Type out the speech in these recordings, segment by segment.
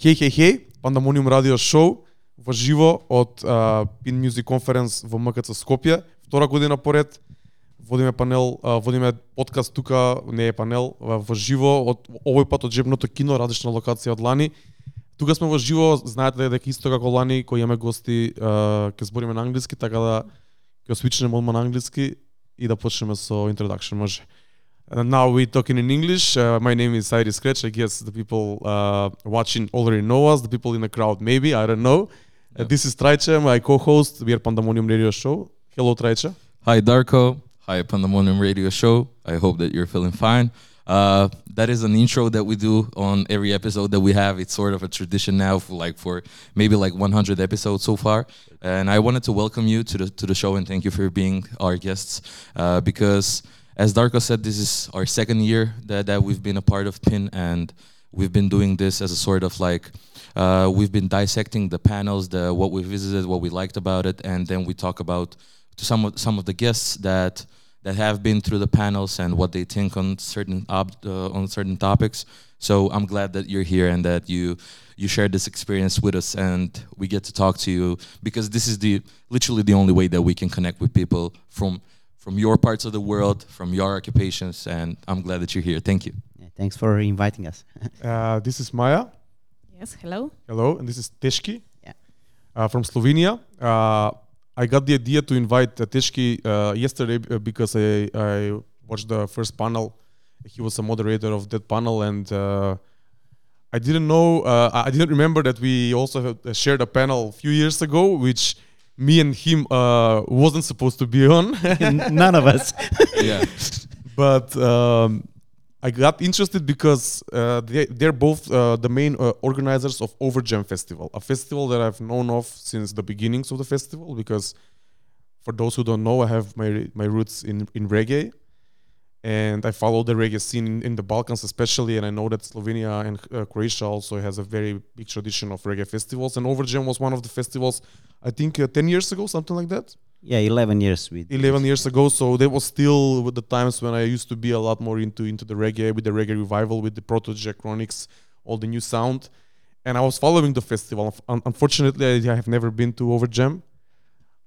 Хеј, хеј, хеј, Пандамониум радио шоу, во живо од uh, Pin Music Conference во МКЦ Скопје, втора година поред. Водиме панел, uh, водиме подкаст тука, не е панел, во живо, од овој пат од Жебното кино, различна локација од лани. Тука сме во живо, знаете да дека исто како лани кој имаме гости, uh, ќе збориме на англиски, така да ќе освичнеме одма на англиски и да почнеме со introduction, може. Uh, now we're talking in English. Uh, my name is Cyrus Scratch. I guess the people uh, watching already know us. The people in the crowd, maybe I don't know. Uh, this is Trajce, my co-host. We are Pandemonium Radio Show. Hello, Trajce. Hi, Darko. Hi, Pandemonium Radio Show. I hope that you're feeling fine. Uh, that is an intro that we do on every episode that we have. It's sort of a tradition now, for like for maybe like 100 episodes so far. And I wanted to welcome you to the to the show and thank you for being our guests uh, because as Darko said, this is our second year that, that we've been a part of PIN, and we've been doing this as a sort of like uh, we've been dissecting the panels, the what we visited, what we liked about it, and then we talk about to some of some of the guests that that have been through the panels and what they think on certain uh, on certain topics. So I'm glad that you're here and that you you shared this experience with us and we get to talk to you because this is the literally the only way that we can connect with people from from your parts of the world, from your occupations, and I'm glad that you're here. Thank you. Yeah, thanks for inviting us. Uh, this is Maya. Yes, hello. Hello, and this is Teški. Yeah. Uh, from Slovenia. Uh, I got the idea to invite uh, Teški uh, yesterday uh, because I, I watched the first panel. He was a moderator of that panel, and uh, I didn't know, uh, I didn't remember that we also had, uh, shared a panel a few years ago, which me and him uh, wasn't supposed to be on. None of us. Yeah. but um, I got interested because uh, they, they're both uh, the main uh, organizers of Overjam Festival, a festival that I've known of since the beginnings of the festival. Because for those who don't know, I have my my roots in in reggae, and I follow the reggae scene in, in the Balkans especially, and I know that Slovenia and uh, Croatia also has a very big tradition of reggae festivals. And Overjam was one of the festivals, I think, uh, ten years ago, something like that. yeah, 11 years with 11 years ago so that was still with the times when i used to be a lot more into into the reggae with the reggae revival with the protoje chronics all the new sound and i was following the festival Un- unfortunately i have never been to overjam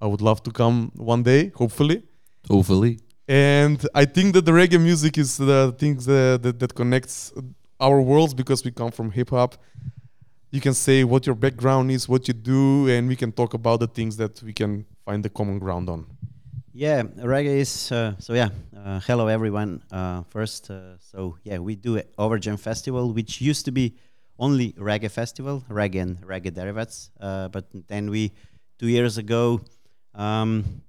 i would love to come one day hopefully Hopefully. And i think that the reggae music is the things that, that, that connects our worlds because we come from hip-hop you can say what your background is what you do and we can talk about the things that we can find the common ground on Yeah, reggae is uh, so. Yeah, uh, hello everyone. Uh, first, uh, so yeah, we do Overjam Festival, which used to be only reggae festival, reggae and reggae derivatives. Uh, but then we, two years ago, um,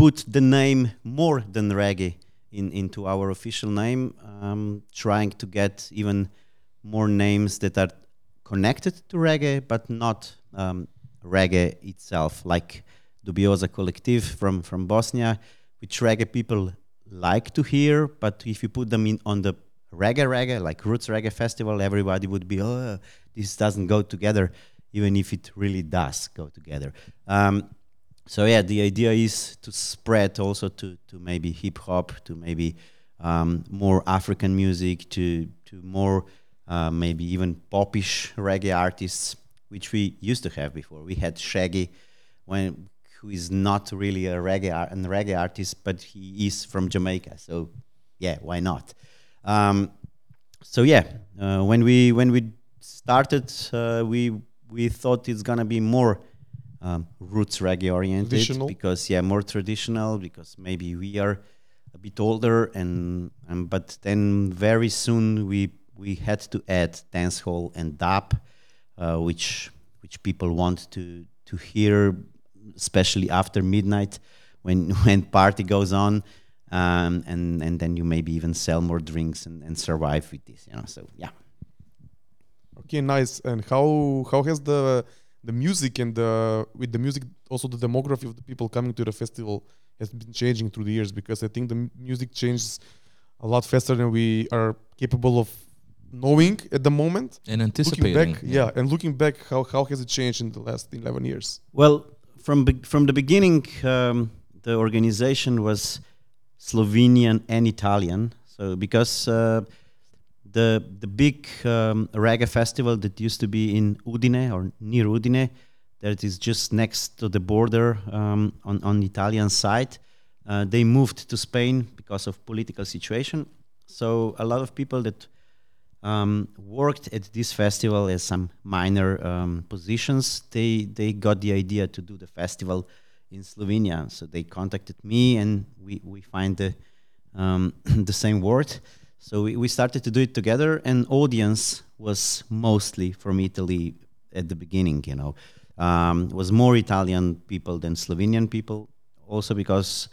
put the name more than reggae in into our official name, um, trying to get even more names that are connected to reggae, but not um, reggae itself, like Dubioza Collective from, from Bosnia, which reggae people like to hear, but if you put them in on the reggae reggae, like Roots Reggae Festival, everybody would be, oh, this doesn't go together, even if it really does go together. Um, so yeah, the idea is to spread also to, to maybe hip hop, to maybe um, more African music, to to more uh, maybe even popish reggae artists, which we used to have before. We had Shaggy, when who is not really a reggae ar- an reggae artist, but he is from Jamaica. So yeah, why not? Um, so yeah, uh, when we when we started, uh, we we thought it's gonna be more um, roots reggae oriented because yeah, more traditional because maybe we are a bit older and um, but then very soon we we had to add dancehall and dub, uh, which which people want to to hear, especially after midnight when when party goes on. Um, and and then you maybe even sell more drinks and, and survive with this, you know. So yeah, Okay, nice. And how how has the the music and the with the music also the demography of the people coming to the festival has been changing through the years because I think the m- music changes a lot faster than we are capable of knowing at the moment. And Looking anticipating. back, yeah. and looking back, how how has it changed in the last eleven years? Well, from be- from the beginning, um, the organization was Slovenian and Italian. So because uh, the the big um, reggae festival that used to be in Udine or near Udine, that is just next to the border um, on on the Italian side. Uh, they moved to Spain because of political situation. So a lot of people that um, worked at this festival as some minor um, positions, they they got the idea to do the festival in Slovenia. So they contacted me, and we we find the um, the same word. So we, we started to do it together, and audience was mostly from Italy at the beginning. You know, um, was more Italian people than Slovenian people. Also because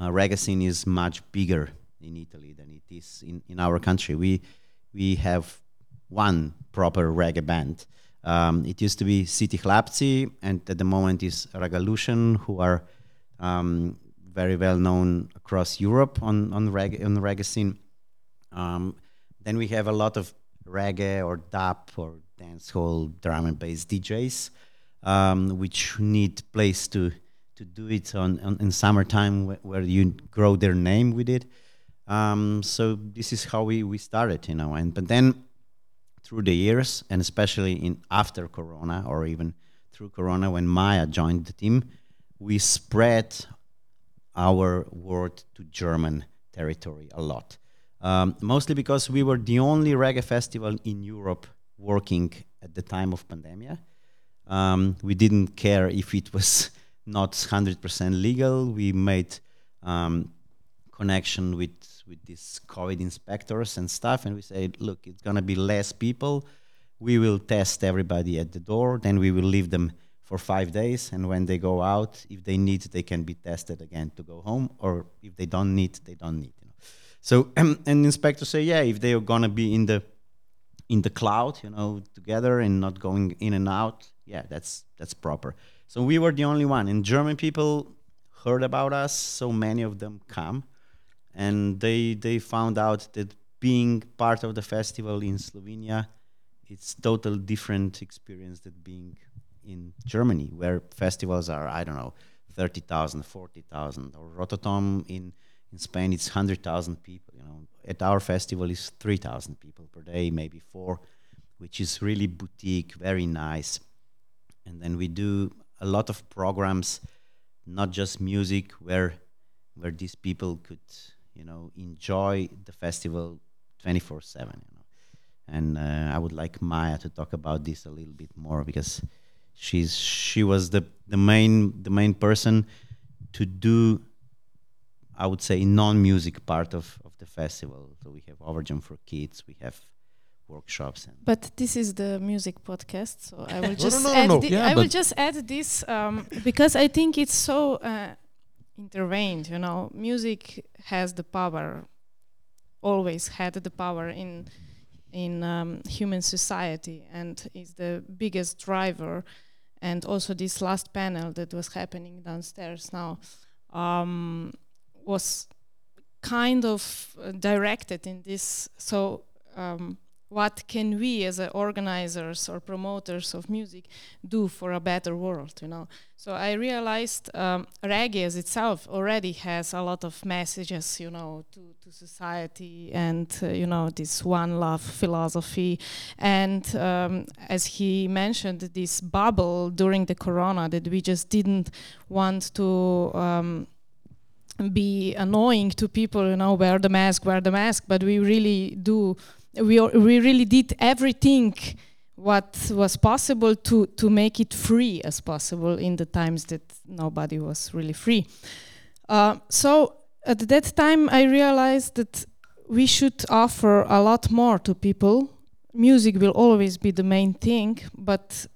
uh, reggae scene is much bigger in Italy than it is in, in our country. We we have one proper reggae band. Um, it used to be City Chlapci, and at the moment is Regalution, who are um, very well known across Europe on on reggae on the reggae scene. Um, then we have a lot of reggae or dub or dancehall drum and bass DJs, um, which need place to to do it on, on in summertime wh- where you grow their name with it. Um, so this is how we, we started, you know. And but then through the years, and especially in after Corona or even through Corona, when Maya joined the team, we spread our word to German territory a lot. Um, mostly because we were the only reggae festival in Europe working at the time of pandemia. Um, we didn't care if it was not 100% legal. We made um, connection with with these COVID inspectors and stuff, and we said, look, it's gonna be less people. We will test everybody at the door, then we will leave them for five days, and when they go out, if they need, they can be tested again to go home, or if they don't need, they don't need. So, and inspectors say, yeah, if they are gonna be in the in the cloud, you know, together and not going in and out, yeah, that's that's proper. So we were the only one, and German people heard about us, so many of them come, and they they found out that being part of the festival in Slovenia, it's total different experience than being in Germany, where festivals are I don't know, 30,000, 40,000, or Rototom in in Spain it's 100,000 people. You know, at our festival is 3,000 people per day, maybe four, which is really boutique, very nice. And then we do a lot of programs, not just music, where where these people could, you know, enjoy the festival 24/7. You know, and uh, I would like Maya to talk about this a little bit more because she's she was the the main the main person to do I would say non-music part of, of the festival. So we have Overjam for kids, we have workshops and But this is the music podcast, so I will no, just no, add. no. thi- Yeah, I will just add this um, because I think it's so uh, intervened. You know, music has the power, always had the power in in um, human society, and is the biggest driver. And also, this last panel that was happening downstairs now um, was kind of uh, directed in this. So. Um, what can we as uh, organizers or promoters of music do for a better world you know so i realized um, reggae as itself already has a lot of messages you know to, to society and uh, you know this one love philosophy and um, as he mentioned this bubble during the corona that we just didn't want to um, be annoying to people you know wear the mask wear the mask but we really do we al- we really did everything what was possible to to make it free as possible in the times that nobody was really free. Uh, so at that time, I realized that we should offer a lot more to people. Music will always be the main thing, but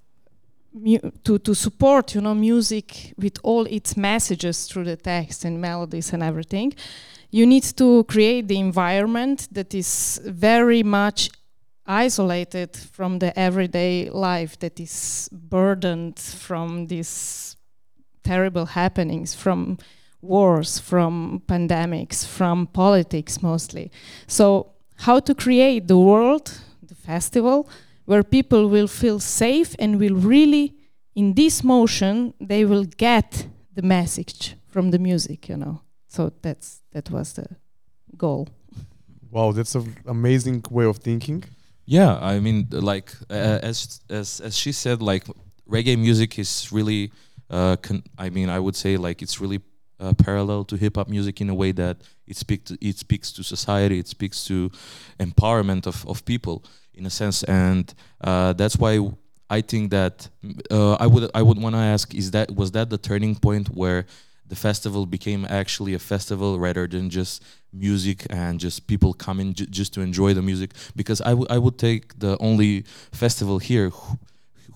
to to support, you know, music with all its messages through the text and melodies and everything, you need to create the environment that is very much isolated from the everyday life that is burdened from these terrible happenings from wars from pandemics from politics mostly. So how to create the world the festival where people will feel safe and will really in this motion they will get the message from the music you know. So that's that was the goal. Wow, that's an amazing way of thinking. Yeah, I mean, like uh, as as as she said, like reggae music is really, uh, con- I mean, I would say like it's really uh, parallel to hip hop music in a way that it speaks to it speaks to society, it speaks to empowerment of of people in a sense, and uh, that's why I think that uh, I would I would want to ask: Is that was that the turning point where the festival became actually a festival rather than just music and just people coming j- just to enjoy the music? Because I, w- I would take the only festival here who,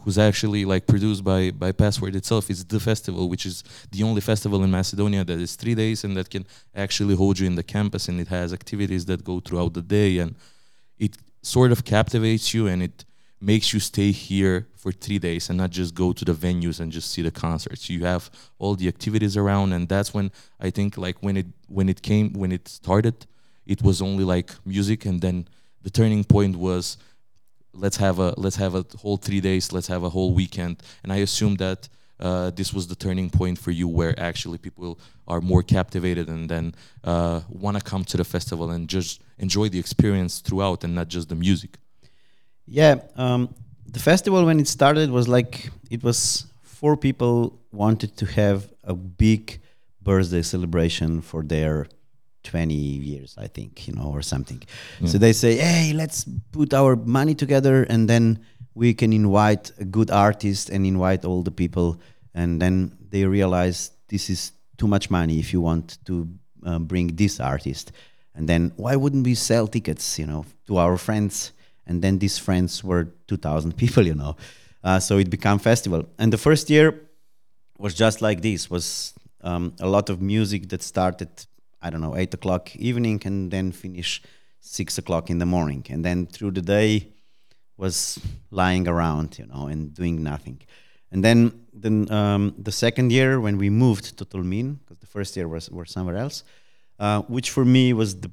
who's actually like produced by by Password itself is the festival, which is the only festival in Macedonia that is three days and that can actually hold you in the campus and it has activities that go throughout the day and it sort of captivates you and it makes you stay here for three days and not just go to the venues and just see the concerts. You have all the activities around, and that's when I think like when it when it came when it started, it was only like music, and then the turning point was let's have a let's have a whole three days, let's have a whole weekend, and I assume that. Uh, this was the turning point for you where actually people are more captivated and then uh, want to come to the festival and just enjoy the experience throughout and not just the music. Yeah, um, the festival when it started was like it was four people wanted to have a big birthday celebration for their 20 years i think you know or something so they say hey let's put our money together and then we can invite a good artist and invite all the people and then they realize this is too much money if you want to uh, bring this artist. And then why wouldn't we sell tickets you know to our friends? And then these friends were 2000 people you know. Uh, so it became festival. And the first year was just like this was um, a lot of music that started i don't know 8 o'clock evening and then finish 6 o'clock in the morning. And then through the day was lying around you know and doing nothing and then then um, the second year when we moved to Tolmin because the first year was, was somewhere else uh, which for me was the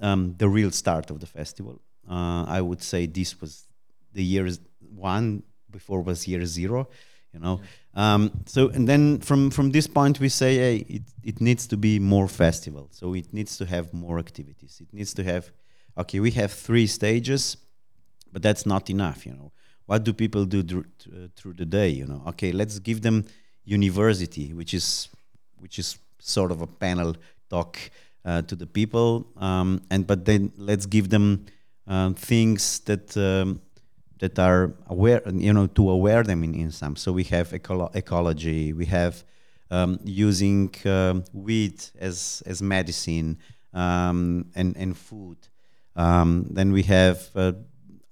um, the real start of the festival uh, I would say this was the year one before was year zero, you know. Um, so and then from from this point we say, hey, it it needs to be more festival. So it needs to have more activities. It needs to have, okay, we have three stages, but that's not enough, you know. What do people do uh, through the day, you know? Okay, let's give them university, which is which is sort of a panel talk uh, to the people, um, and but then let's give them um, things that um, that are aware, you know, to aware them in, in some. So we have ecolo- ecology, we have um, using um, wheat as as medicine um, and and food. Then we have uh,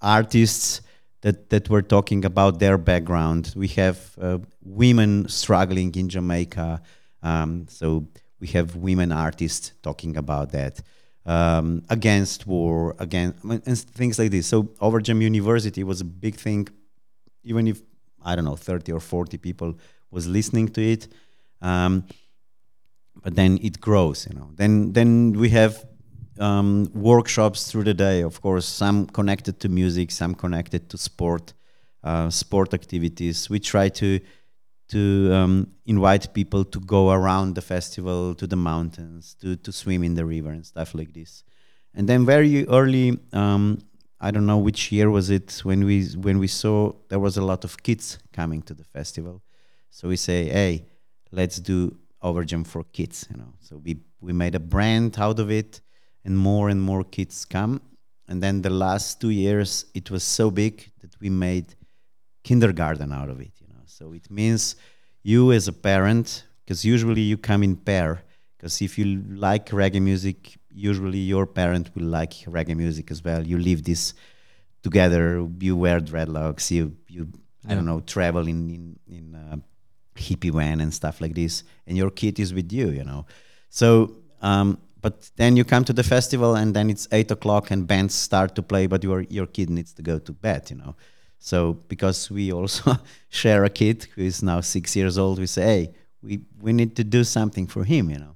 artists that that were talking about their background. We have uh, women struggling in Jamaica. Um, so we have women artists talking about that um, against war, mean, and things like this. So Overjam University was a big thing, even if I don't know, thirty or forty people was listening to it. Um, but then it grows, you know. Then then we have um, workshops through the day. Of course, some connected to music, some connected to sport, uh, sport activities. We try to to um, invite people to go around the festival to the mountains, to, to swim in the river and stuff like this. And then very early, um, I don't know which year was it when we when we saw there was a lot of kids coming to the festival. So we say, hey, let's do Overjam for kids. You know, so we we made a brand out of it, and more and more kids come. And then the last two years, it was so big that we made kindergarten out of it. You know, so it means you as a parent, because usually you come in pair. Because if you like reggae music, usually your parent will like reggae music as well. You live this together. You wear dreadlocks. You you I don't know travel in in in uh, hippie van and stuff like this, and your kid is with you. You know, so. Um, but then you come to the festival and then it's eight o'clock and bands start to play, but your your kid needs to go to bed. You know, so because we also share a kid who is now six years old, we say, hey, we, we need to do something for him, you know.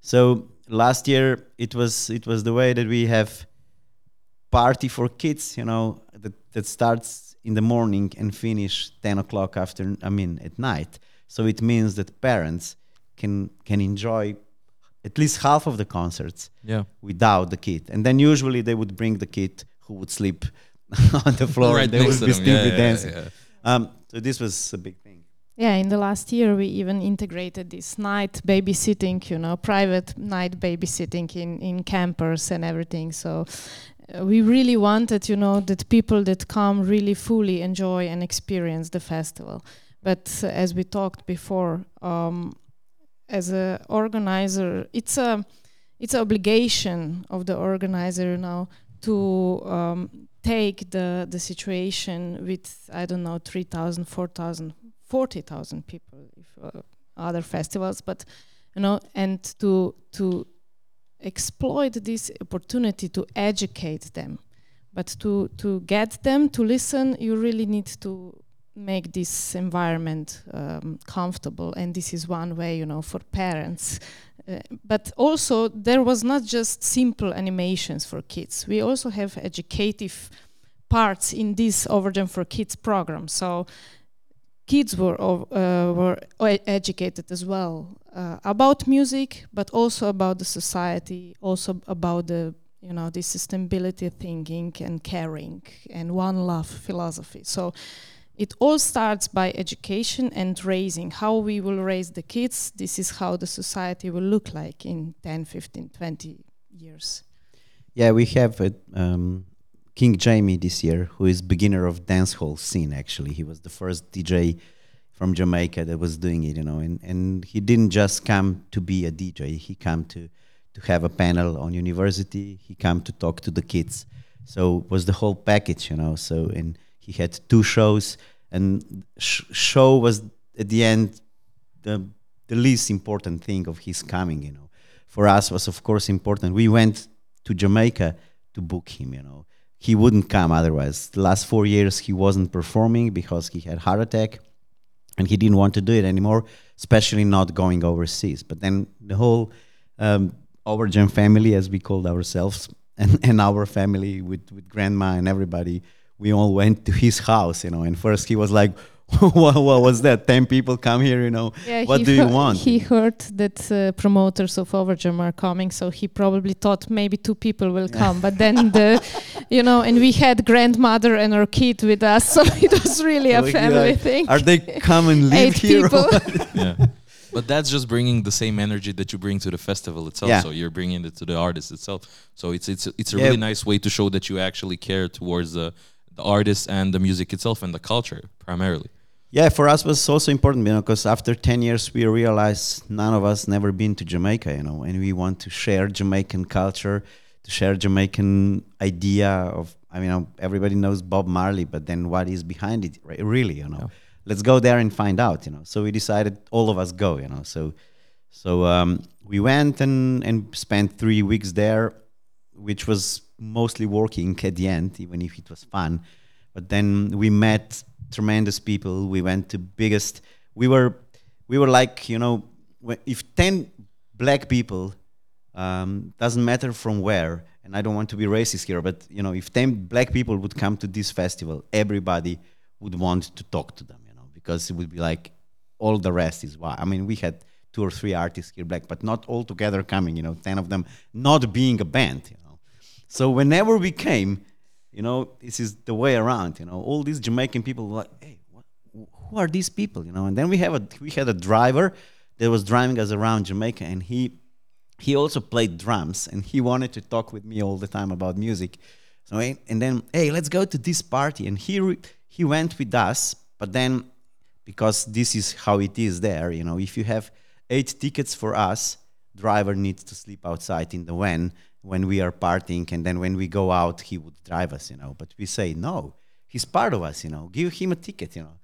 So last year it was it was the way that we have party for kids, you know, that, that starts in the morning and finish ten o'clock after I mean at night. So it means that parents can can enjoy at least half of the concerts Yeah. without the kid, and then usually they would bring the kid who would sleep on the floor, right and they next would be still Yeah, yeah, dancing. yeah. Um, so this was a big thing. Yeah, in the last year we even integrated this night babysitting, you know, private night babysitting in in campers and everything. So uh, we really wanted, you know, that people that come really fully enjoy and experience the festival. But uh, as we talked before, um, as a organizer, it's a it's an obligation of the organizer now to um, take the the situation with I don't know 3,000, 4,000, 40,000 people if uh, other festivals, but you know, and to to exploit this opportunity to educate them, but to to get them to listen, you really need to make this environment um, comfortable, and this is one way, you know, for parents. Uh, but also, there was not just simple animations for kids. We also have educative parts in this Overjam for Kids program. So kids were uh, were educated as well uh, about music, but also about the society, also about the you know the sustainability thinking and caring and one love philosophy. So it all starts by education and raising how we will raise the kids this is how the society will look like in 10 15 20 years Yeah, we have uh, um, King Jamie this year, who is beginner of dancehall scene. Actually, he was the first DJ from Jamaica that was doing it. You know, and and he didn't just come to be a DJ. He came to to have a panel on university. He came to talk to the kids. So it was the whole package, you know. So and he had two shows, and sh- show was at the end the the least important thing of his coming. You know, for us was of course important. We went to Jamaica to book him. You know, he wouldn't come otherwise. The last four years he wasn't performing because he had heart attack, and he didn't want to do it anymore, especially not going overseas. But then the whole um, Overjam family, as we called ourselves, and, and our family with with grandma and everybody, we all went to his house. You know, and first he was like. what, what was that? Ten people come here, you know. Yeah, what he do you heard- want? He heard that uh, promoters of Overjam are coming, so he probably thought maybe two people will come. But then the, you know, and we had grandmother and her kid with us, so it was really a Like, family like, thing. Are they come and live Eight here? or people. yeah. But that's just bringing the same energy that you bring to the festival itself. Yeah. So you're bringing it to the artist itself. So it's it's it's a Yeah. really nice way to show that you actually care towards the the artist and the music itself and the culture primarily. Yeah, for us was also important, you know, because after 10 years we realized none of us never been to Jamaica, you know, and we want to share Jamaican culture, to share Jamaican idea of, I mean, everybody knows Bob Marley, but then what is behind it, really, you know. Yeah. Let's go there and find out, you know. So we decided all of us go, you know. So, so um, we went and and spent three weeks there, which was mostly working at the end, even if it was fun. But then we met tremendous people. We went to biggest. We were, we were like you know, if ten black people, um, doesn't matter from where. And I don't want to be racist here, but you know, if ten black people would come to this festival, everybody would want to talk to them, you know, because it would be like all the rest is why. I mean, we had two or three artists here black, but not all together coming, you know, 10 of them not being a band, you know. So whenever we came, you know, this is the way around, you know, all these Jamaican people were like, hey, what, who are these people, you know? And then we have a, we had a driver that was driving us around Jamaica and he, he also played drums and he wanted to talk with me all the time about music. So, and then, hey, let's go to this party. And he, re- he went with us, but then because this is how it is there, you know, if you have eight tickets for us, driver needs to sleep outside in the van when we are partying, and then when we go out, he would drive us, you know. But we say no, he's part of us, you know. Give him a ticket, you know.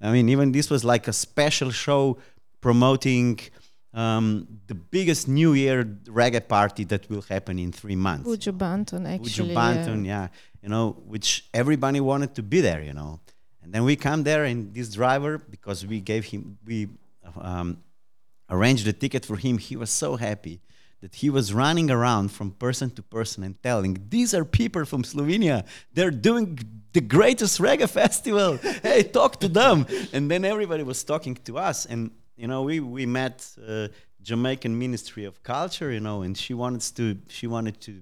I mean, even this was like a special show promoting um, the biggest New Year reggae party that will happen in three months. Buju Banton, actually. Buju Banton, yeah, you know, which everybody wanted to be there, you know. And then we come there, and this driver, because we gave him, we um, arranged the ticket for him, he was so happy that he was running around from person to person and telling, These are people from Slovenia. They're doing the greatest reggae festival. hey, talk to them. And then everybody was talking to us. And, you know, we, we met uh, Jamaican Ministry of Culture, you know, and she wanted to she wanted to,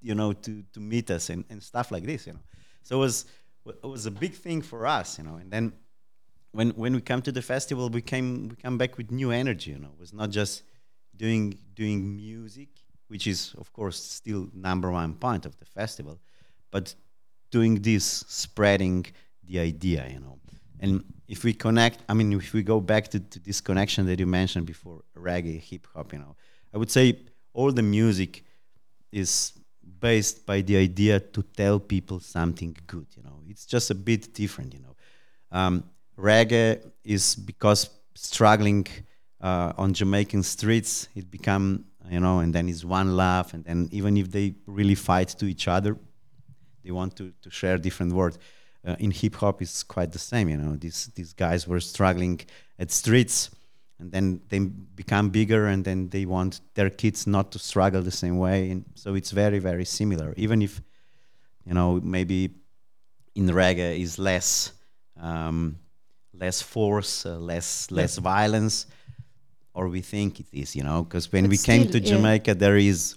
you know, to to meet us and, and stuff like this, you know. So it was it was a big thing for us, you know. And then when when we come to the festival, we came we come back with new energy, you know. It was not just doing doing music, which is of course still number one point of the festival, but doing this, spreading the idea, you know. And if we connect, I mean, if we go back to, to this connection that you mentioned before, reggae, hip hop, you know, I would say all the music is based by the idea to tell people something good. You know, it's just a bit different. You know, um, reggae is because struggling uh, on Jamaican streets, it become you know, and then it's one laugh, and then even if they really fight to each other, they want to to share different words uh, in hip hop it's quite the same. You know, these these guys were struggling at streets, and then they become bigger, and then they want their kids not to struggle the same way. And so it's very very similar. Even if you know maybe in reggae is less um, less force, uh, less less violence, or we think it is. You know, because when But we came still, to yeah. Jamaica, there is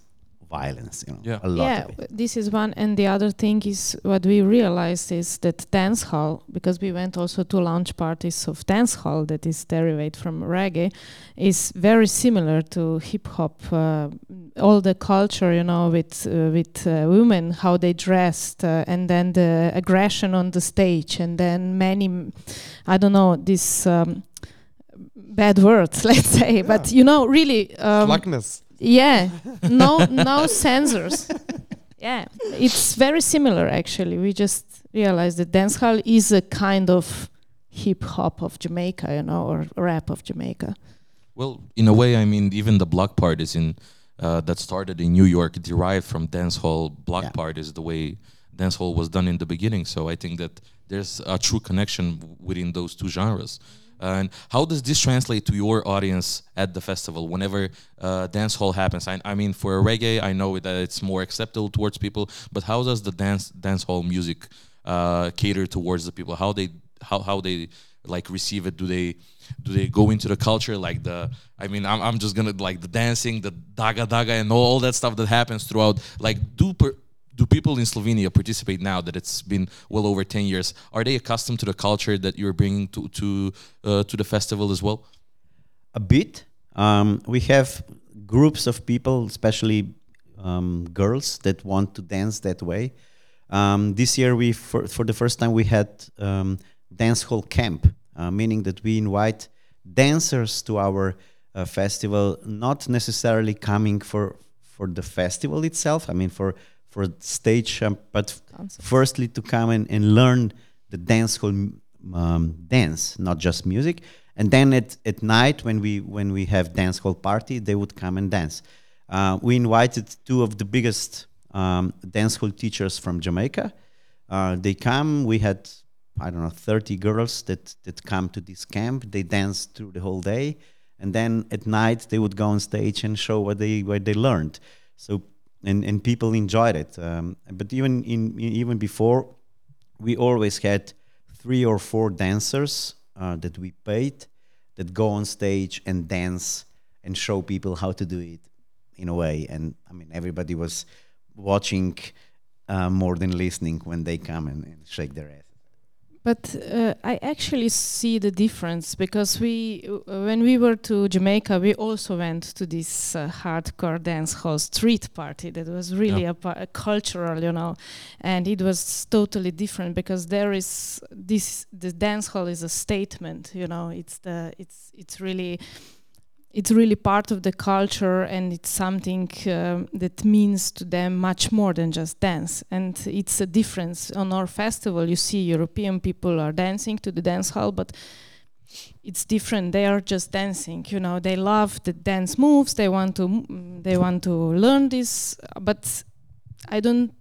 violence. You know, Yeah. a lot yeah, of it. this is one, and the other thing is what we realized is that dance hall, because we went also to launch parties of dance hall that is derived from reggae, is very similar to hip hop. Uh, all the culture, you know, with uh, with uh, women, how they dressed, uh, and then the aggression on the stage, and then many, m- I don't know, this. Um, bad words let's say but you know really um, Slackness. yeah, no, no sensors. Yeah, it's very similar actually. We just realized that dancehall is a kind of hip hop of Jamaica, you know, or rap of Jamaica. Well, in a way, I mean, even the block parties in uh, that started in New York derived from dancehall block Yeah. parties, the way dancehall was done in the beginning. So I think that there's a true connection within those two genres. And how does this translate to your audience at the festival whenever uh, dancehall happens? I, I mean, for reggae, I know that it's more acceptable towards people, but how does the dance dance hall music uh, cater towards the people? How they how how they like receive it? Do they do they go into the culture like the i mean i'm, I'm just gonna like the dancing the daga daga and all, all that stuff that happens throughout like do per, do people in slovenia participate now that it's been well over 10 years are they accustomed to the culture that you're bringing to to uh, to the festival as well a bit. Um, we have groups of people, especially um, girls, that want to dance that way. Um, this year, we for, for the first time we had um, dance hall camp, uh, meaning that we invite dancers to our uh, festival, not necessarily coming for for the festival itself. I mean, for for stage, um, but Concert. firstly to come and, and learn the dance hall um, dance, not just music. And then at, at night when we when we have dance hall party, they would come and dance. Uh, we invited two of the biggest um, dance hall teachers from Jamaica. Uh, they come. We had I don't know 30 girls that that come to this camp. They dance through the whole day, and then at night they would go on stage and show what they what they learned. So and and people enjoyed it. Um, but even in even before, we always had three or four dancers uh, that we paid that go on stage and dance and show people how to do it in a way. And I mean, everybody was watching uh, more than listening when they come and, and shake their ass. But uh, I actually see the difference because we, uh, when we were to Jamaica, we also went to this uh, hardcore dance hall street party that was really a, pa- a cultural, you know, and it was totally different because there is this the dance hall is a statement, you know, it's the it's it's really it's really part of the culture and it's something um, that means to them much more than just dance. And it's a difference. On our festival you see european people are dancing to the dance hall but it's different. They are just dancing you know. They love the dance moves. They want to they want to learn this. But i don't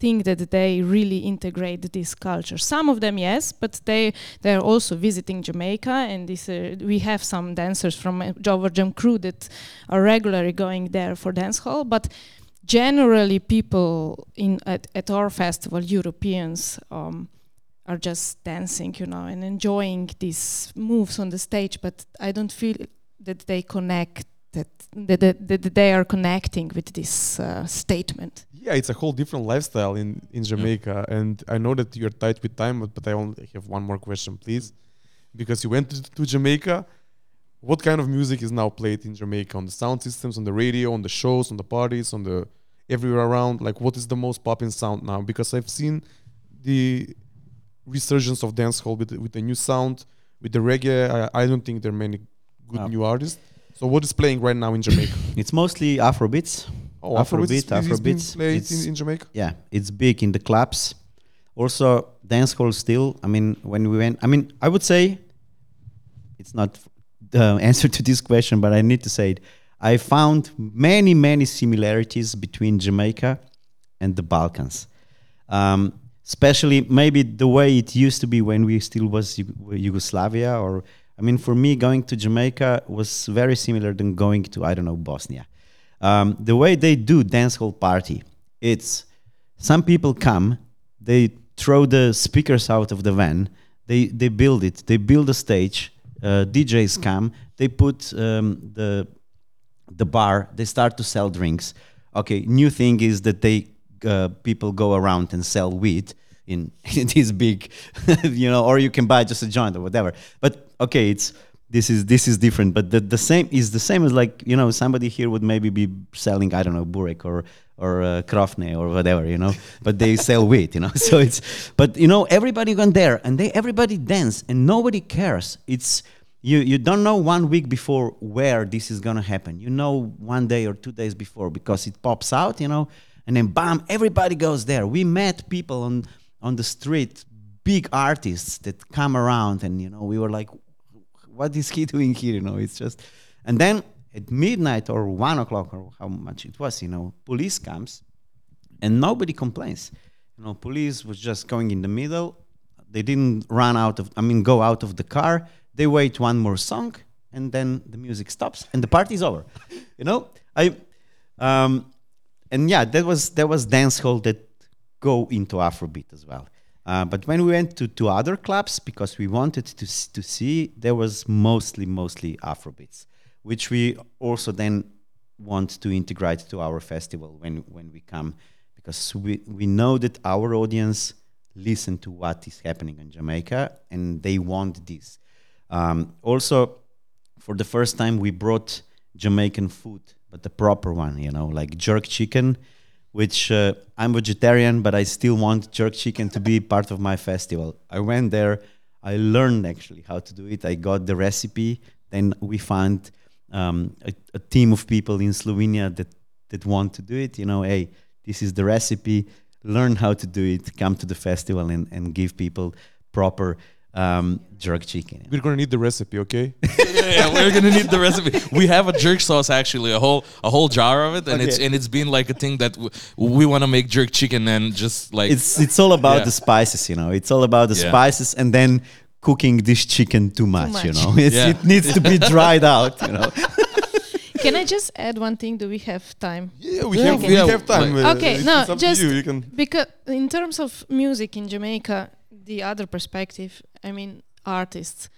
think that they really integrate this culture some of them yes but they they're also visiting Jamaica, and this uh, we have some dancers from uh, Java Jam crew that are regularly going there for dance hall. But generally, people in at, at our festival, Europeans, um, are just dancing, you know, and enjoying these moves on the stage. But I don't feel that they connect that that, that, that they are connecting with this uh, statement. Yeah, it's a whole different lifestyle in in Jamaica, and I know that you're tight with time, but, but I only have one more question, please, because you went to, to Jamaica. What kind of music is now played in Jamaica on the sound systems, on the radio, on the shows, on the parties, on the everywhere around? Like, what is the most popping sound now? Because I've seen the resurgence of dancehall with with the new sound, with the reggae. I, I don't think there are many good new artists. So, what is playing right now in Jamaica? It's mostly Afrobeats. Oh, Afrobeat, Afrobeat, is being played it's- in, in Jamaica. Yeah, it's big in the clubs. Also, dancehall still. I mean, when we went, I mean, I would say it's not the answer to this question, but I need to say it. I found many, many similarities between Jamaica and the Balkans. Um, especially maybe the way it used to be when we still was Yugoslavia or I mean for me going to Jamaica was very similar than going to I don't know Bosnia. Um, the way they do dancehall party, it's some people come, they throw the speakers out of the van, they they build it, they build a stage, uh, DJs come, they put um, the the bar, they start to sell drinks. Okay, new thing is that they uh, people go around and sell weed in, in this big, you know, or you can buy just a joint or whatever. But okay, it's this is this is different. But the, the same is the same as like you know somebody here would maybe be selling I don't know burek or or uh, krofne or whatever you know, but they sell wheat you know. So it's but you know everybody went there and they everybody dance and nobody cares. It's you you don't know one week before where this is gonna happen. You know one day or two days before because it pops out, you know, and then bam, everybody goes there. We met people on on the street, big artists that come around, and you know we were like, what is he doing here? You know, it's just, and then at midnight or one o'clock or how much it was, you know, police comes, and nobody complains. You know, police was just going in the middle. They didn't run out of, I mean, go out of the car. They wait one more song, and then the music stops, and the party's over. you know, I, um, and yeah, that was that was dance hall that go into Afrobeat as well. Uh, but when we went to, to other clubs, because we wanted to to see, there was mostly mostly Afrobeats, which we also then want to integrate to our festival when when we come, because we we know that our audience listen to what is happening in Jamaica and they want this. Um, also, for the first time, we brought Jamaican food, but the proper one, you know, like jerk chicken, which uh, I'm vegetarian, but I still want jerk chicken to be part of my festival. I went there, I learned actually how to do it. I got the recipe. Then we found um, a, a team of people in Slovenia that that want to do it. You know, hey, this is the recipe. Learn how to do it. Come to the festival and, and give people proper um, jerk chicken. We're gonna need the recipe, okay? yeah, we're gonna need the recipe. We have a jerk sauce actually, a whole a whole jar of it, and it's and it's been like a thing that w- we want to make jerk chicken and just like it's it's all about Yeah. the spices you know it's all about the Yeah. spices and then cooking this chicken too much, you much. know it's, Yeah. it needs to be dried out you know Can I just add one thing? Do we have time? Yeah, we Yeah, have okay. we have time. like- uh, Okay, it's, no, just you. You can. Because in terms of music in Jamaica, the other perspective, I mean, artists,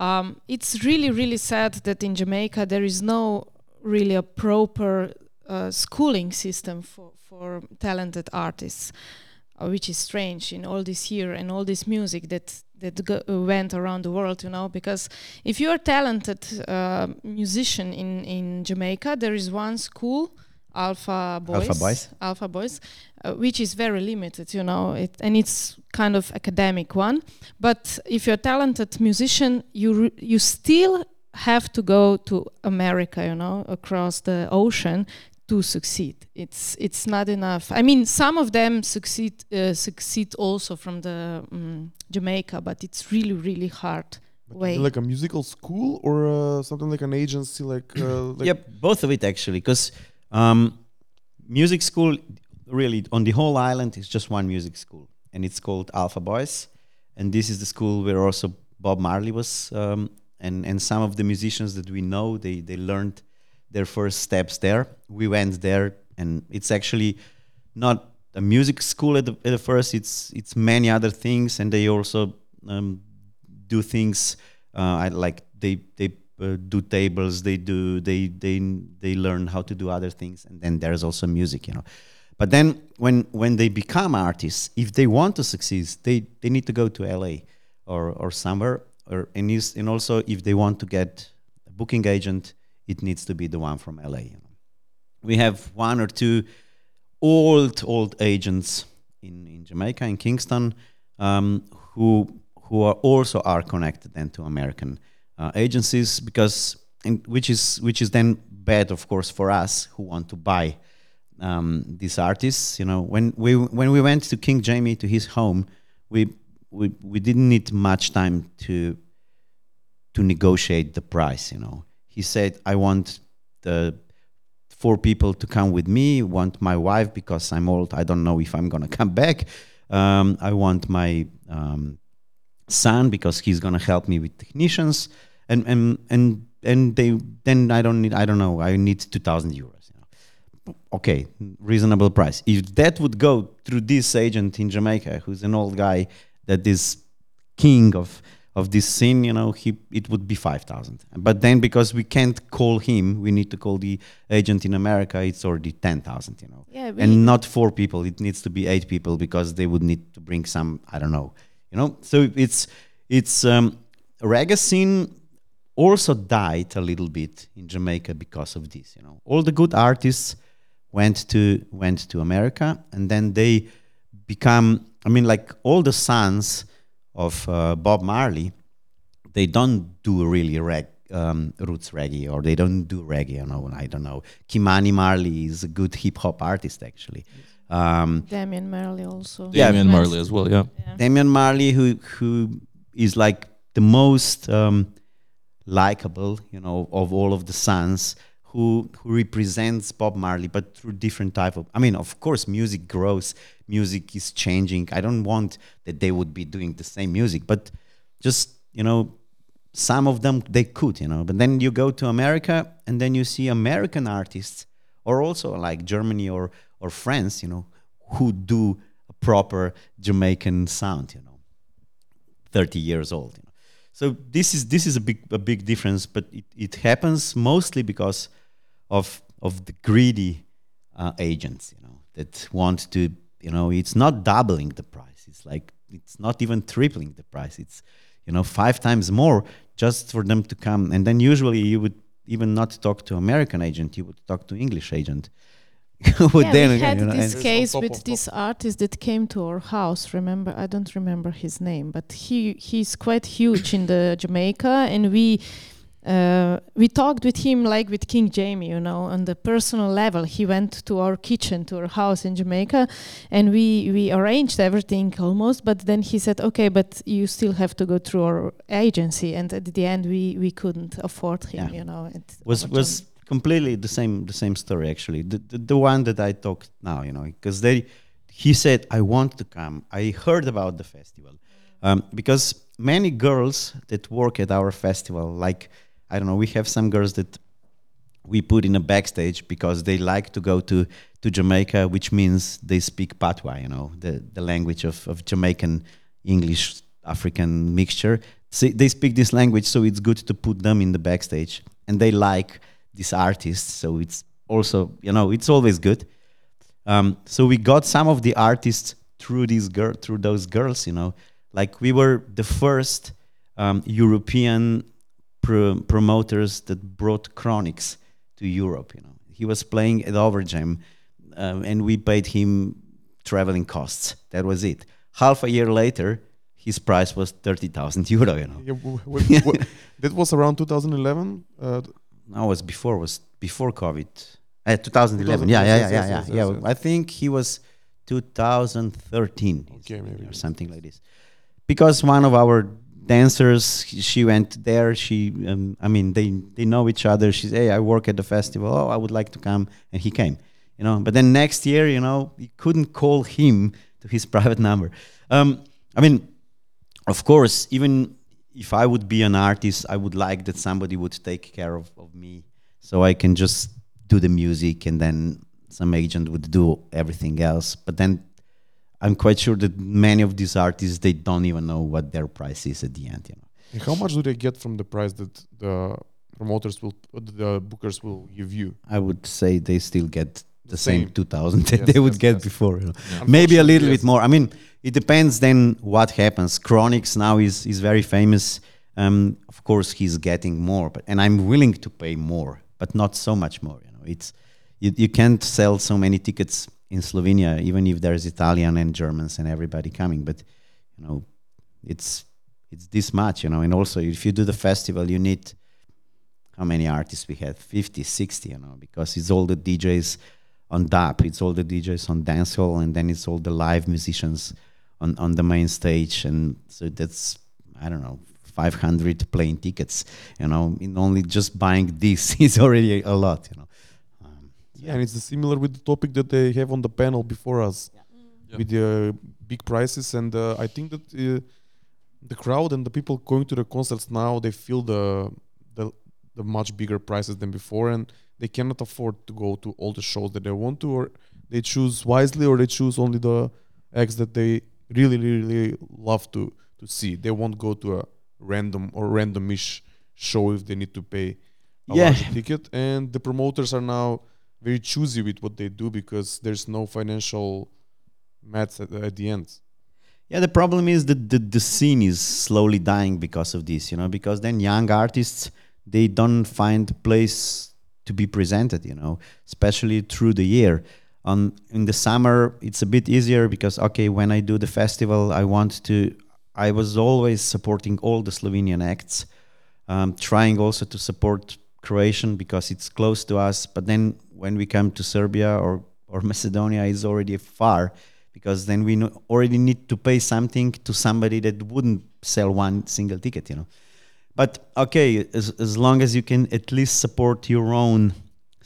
um, it's really, really sad that in Jamaica there is no really a proper uh, schooling system for, for talented artists, uh, which is strange in all this year and all this music that that go, uh, went around the world, you know, because if you're a talented uh, musician in, in Jamaica, there is one school, Alpha Boys, Boys. Alpha Boys, uh, which is very limited, you know, it, and it's kind of academic one. But if you're a talented musician, you re- you still have to go to America, you know, across the ocean to succeed. It's it's not enough. I mean, some of them succeed uh, succeed also from the um, Jamaica, but it's really really hard But way. like a musical school or uh, something like an agency, like, uh, like yep both of it actually because um, music school really on the whole island is just one music school and it's called alpha boys. And this is the school where also bob marley was um, and and some of the musicians that we know they they learned their first steps there. We went there and it's actually not a music school at the, at the first it's it's many other things and they also um, do things uh, I like they they uh, do tables. They do they they they learn how to do other things, and then there's also music, you know. But then when when they become artists, if they want to succeed, they they need to go to LA or or somewhere, or and, is, and also if they want to get a booking agent, it needs to be the one from LA. You know. We have one or two old old agents in, in Jamaica in Kingston um, who who are also are connected then to American uh, agencies because which is which is then bad of course for us who want to buy um, these artists you know. When we when we went to King Jamie to his home we we we didn't need much time to to negotiate the price you know. He said I want the four people to come with me want my wife because i'm old i don't know if i'm going to come back. Um, i want my um, son because he's going to help me with technicians and and and and they then i don't need i don't know i need 2000 euros you know. okay reasonable price if that would go through this agent in jamaica who's an old guy that is king of of this scene, you know, he it would be five thousand. But then because we can't call him, we need to call the agent in America. It's already ten thousand, you know, Yeah, and not four people. It needs to be eight people because they would need to bring some. I don't know, you know. So it's it's um, reggae scene also died a little bit in Jamaica because of this. You know, all the good artists went to went to America, and then they become. I mean, like all the sons of uh, Bob Marley, they don't do really reg, um, roots reggae, or they don't do reggae. You know, I don't know. Kimani Marley is a good hip hop artist, actually. Um, Damian Marley also. Yeah, Damian Marley as well. Yeah. Yeah. Damian Marley, who who is like the most um, likable, you know, of all of the sons, who who represents Bob Marley, but through different type of. I mean, of course, music grows, music is changing. I don't want that they would be doing the same music, but just you know, some of them they could, you know. But then you go to America, and then you see American artists, or also like Germany or or France, you know, who do a proper Jamaican sound, you know, thirty years old. You know. So this is this is a big a big difference, but it, it happens mostly because of of the greedy uh, agents, you know, that want to, you know, it's not doubling the price. It's like it's not even tripling the price. It's you know five times more just for them to come. And then usually you would even not talk to American agent, you would talk to English agent. Who yeah, then we again, had you know, this case on top with this artist that came to our house. Remember, I don't remember his name, but he he's quite huge in the Jamaica, and we uh, we talked with him like with King Jamie, you know, on the personal level. He went to our kitchen, to our house in Jamaica, and we we arranged everything almost. But then he said, "Okay, but you still have to go through our agency," and at the end, we we couldn't afford him, Yeah. you know. at was was completely the same the same story actually. The the, the one that i talked now you know because they he said i want to come. I heard about the festival um, because many girls that work at our festival like i don't know we have some girls that we put in a backstage because they like to go to to jamaica which means they speak patois you know the the language of, of jamaican english african mixture. So they speak this language so it's good to put them in the backstage. And they like these artists so it's also you know it's always good. Um, so we got some of the artists through these girl through those girls you know. Like we were the first um, european pro- promoters that brought chronics to europe you know. He was playing at overjam um, and we paid him traveling costs. That was it. Half a year later his price was 30000 euro you know. Yeah, w- w- w- that was around 2011. Uh, no, it was before was before COVID. Uh, 2011. Yeah, yeah, yeah, yeah, yeah. yeah. yes. I think he was 2013. Okay, maybe. or something like this. Because one of our dancers, she went there. She, um, I mean, they they know each other. She's, "Hey, I work at the festival. Oh, I would like to come," and he came. You know, but then next year, you know, you couldn't call him to his private number. Um, I mean, of course, even if I would be an artist, I would like that somebody would take care of, of me so I can just do the music and then some agent would do everything else. But then I'm quite sure that many of these artists they don't even know what their price is at the end, you know. and how much do they get from the price that the promoters will, uh, the bookers will give you. I would say they still get the same, Same. 2000 that Yes, they would yes, get yes. before. You know. Maybe a little bit more. I mean, it depends then what happens. Chronix now is is very famous. Um, of course, he's getting more, but and I'm willing to pay more, but not so much more. You know, it's you, you can't sell so many tickets in Slovenia, even if there's Italian and Germans and everybody coming. But you know, it's it's this much. You know, and also if you do the festival, you need how many artists we had 50 60 you know because it's all the djs on dap it's all the djs on dancehall and then it's all the live musicians on, on the main stage. And so that's i don't know 500 plane tickets you know in only just buying this is already a lot you know. Um, Yeah, and it's similar with the topic that they have on the panel before us, Yeah. with the big prices, and uh, I think that uh, the crowd and the people going to the concerts now they feel the the the much bigger prices than before, and they cannot afford to go to all the shows that they want to, or they choose wisely, or they choose only the acts that they really, really love to to see. They won't go to a random or randomish show if they need to pay a Yeah. larger ticket. And the promoters are now very choosy with what they do because there's no financial maths at, at the end. Yeah, the problem is that the, the scene is slowly dying because of this, you know, because then young artists they don't find place to be presented, you know, especially through the year. On in the summer it's a bit easier because okay, when I do the festival, I want to I was always supporting all the Slovenian acts, um, trying also to support Croatian because it's close to us. But then when we come to Serbia or or Macedonia, it's already far because then we already need to pay something to somebody that wouldn't sell one single ticket, you know. But okay, as, as long as you can at least support your own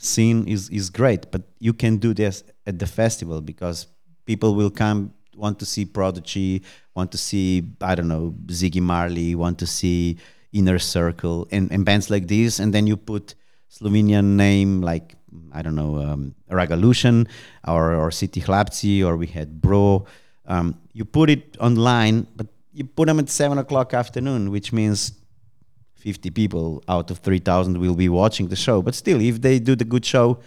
scene is, is great. But you can do this at the festival because people will come, want to see Prodigy, want to see, I don't know, Ziggy Marley, want to see Inner Circle and, and bands like this. And then you put Slovenian name like, I don't know, um, Ragalution or, or City Hlapci or we had Bro. Um, you put it online, but you put them at 7 o'clock afternoon, which means 50 people out of 3000 will be watching the show. But still if they do the good show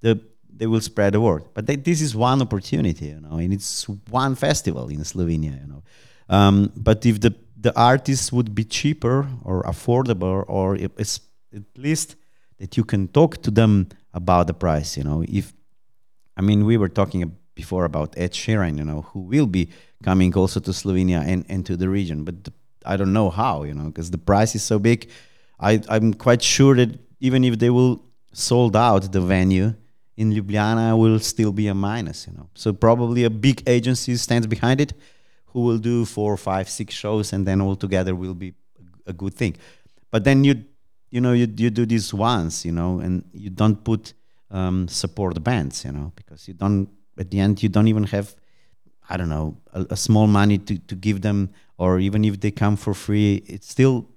the they will spread the word. But they, this is one opportunity you know and it's one festival in slovenia you know. Um, but if the the artists would be cheaper or affordable or at least that you can talk to them about the price you know. If I mean, we were talking before about Ed Sheeran, you know, who will be coming also to Slovenia and, and to the region, but the, I don't know how, you know, because the price is so big. I, I'm quite sure that even if they will sold out the venue in Ljubljana, will still be a minus, you know. So probably a big agency stands behind it, who will do four, five, six shows, and then all together will be a good thing. But then you, you know, you you do this once, you know, and you don't put um, support bands, you know, because you don't. At the end, you don't even have, I don't know, a, a small money to to give them, or even if they come for free, it's still,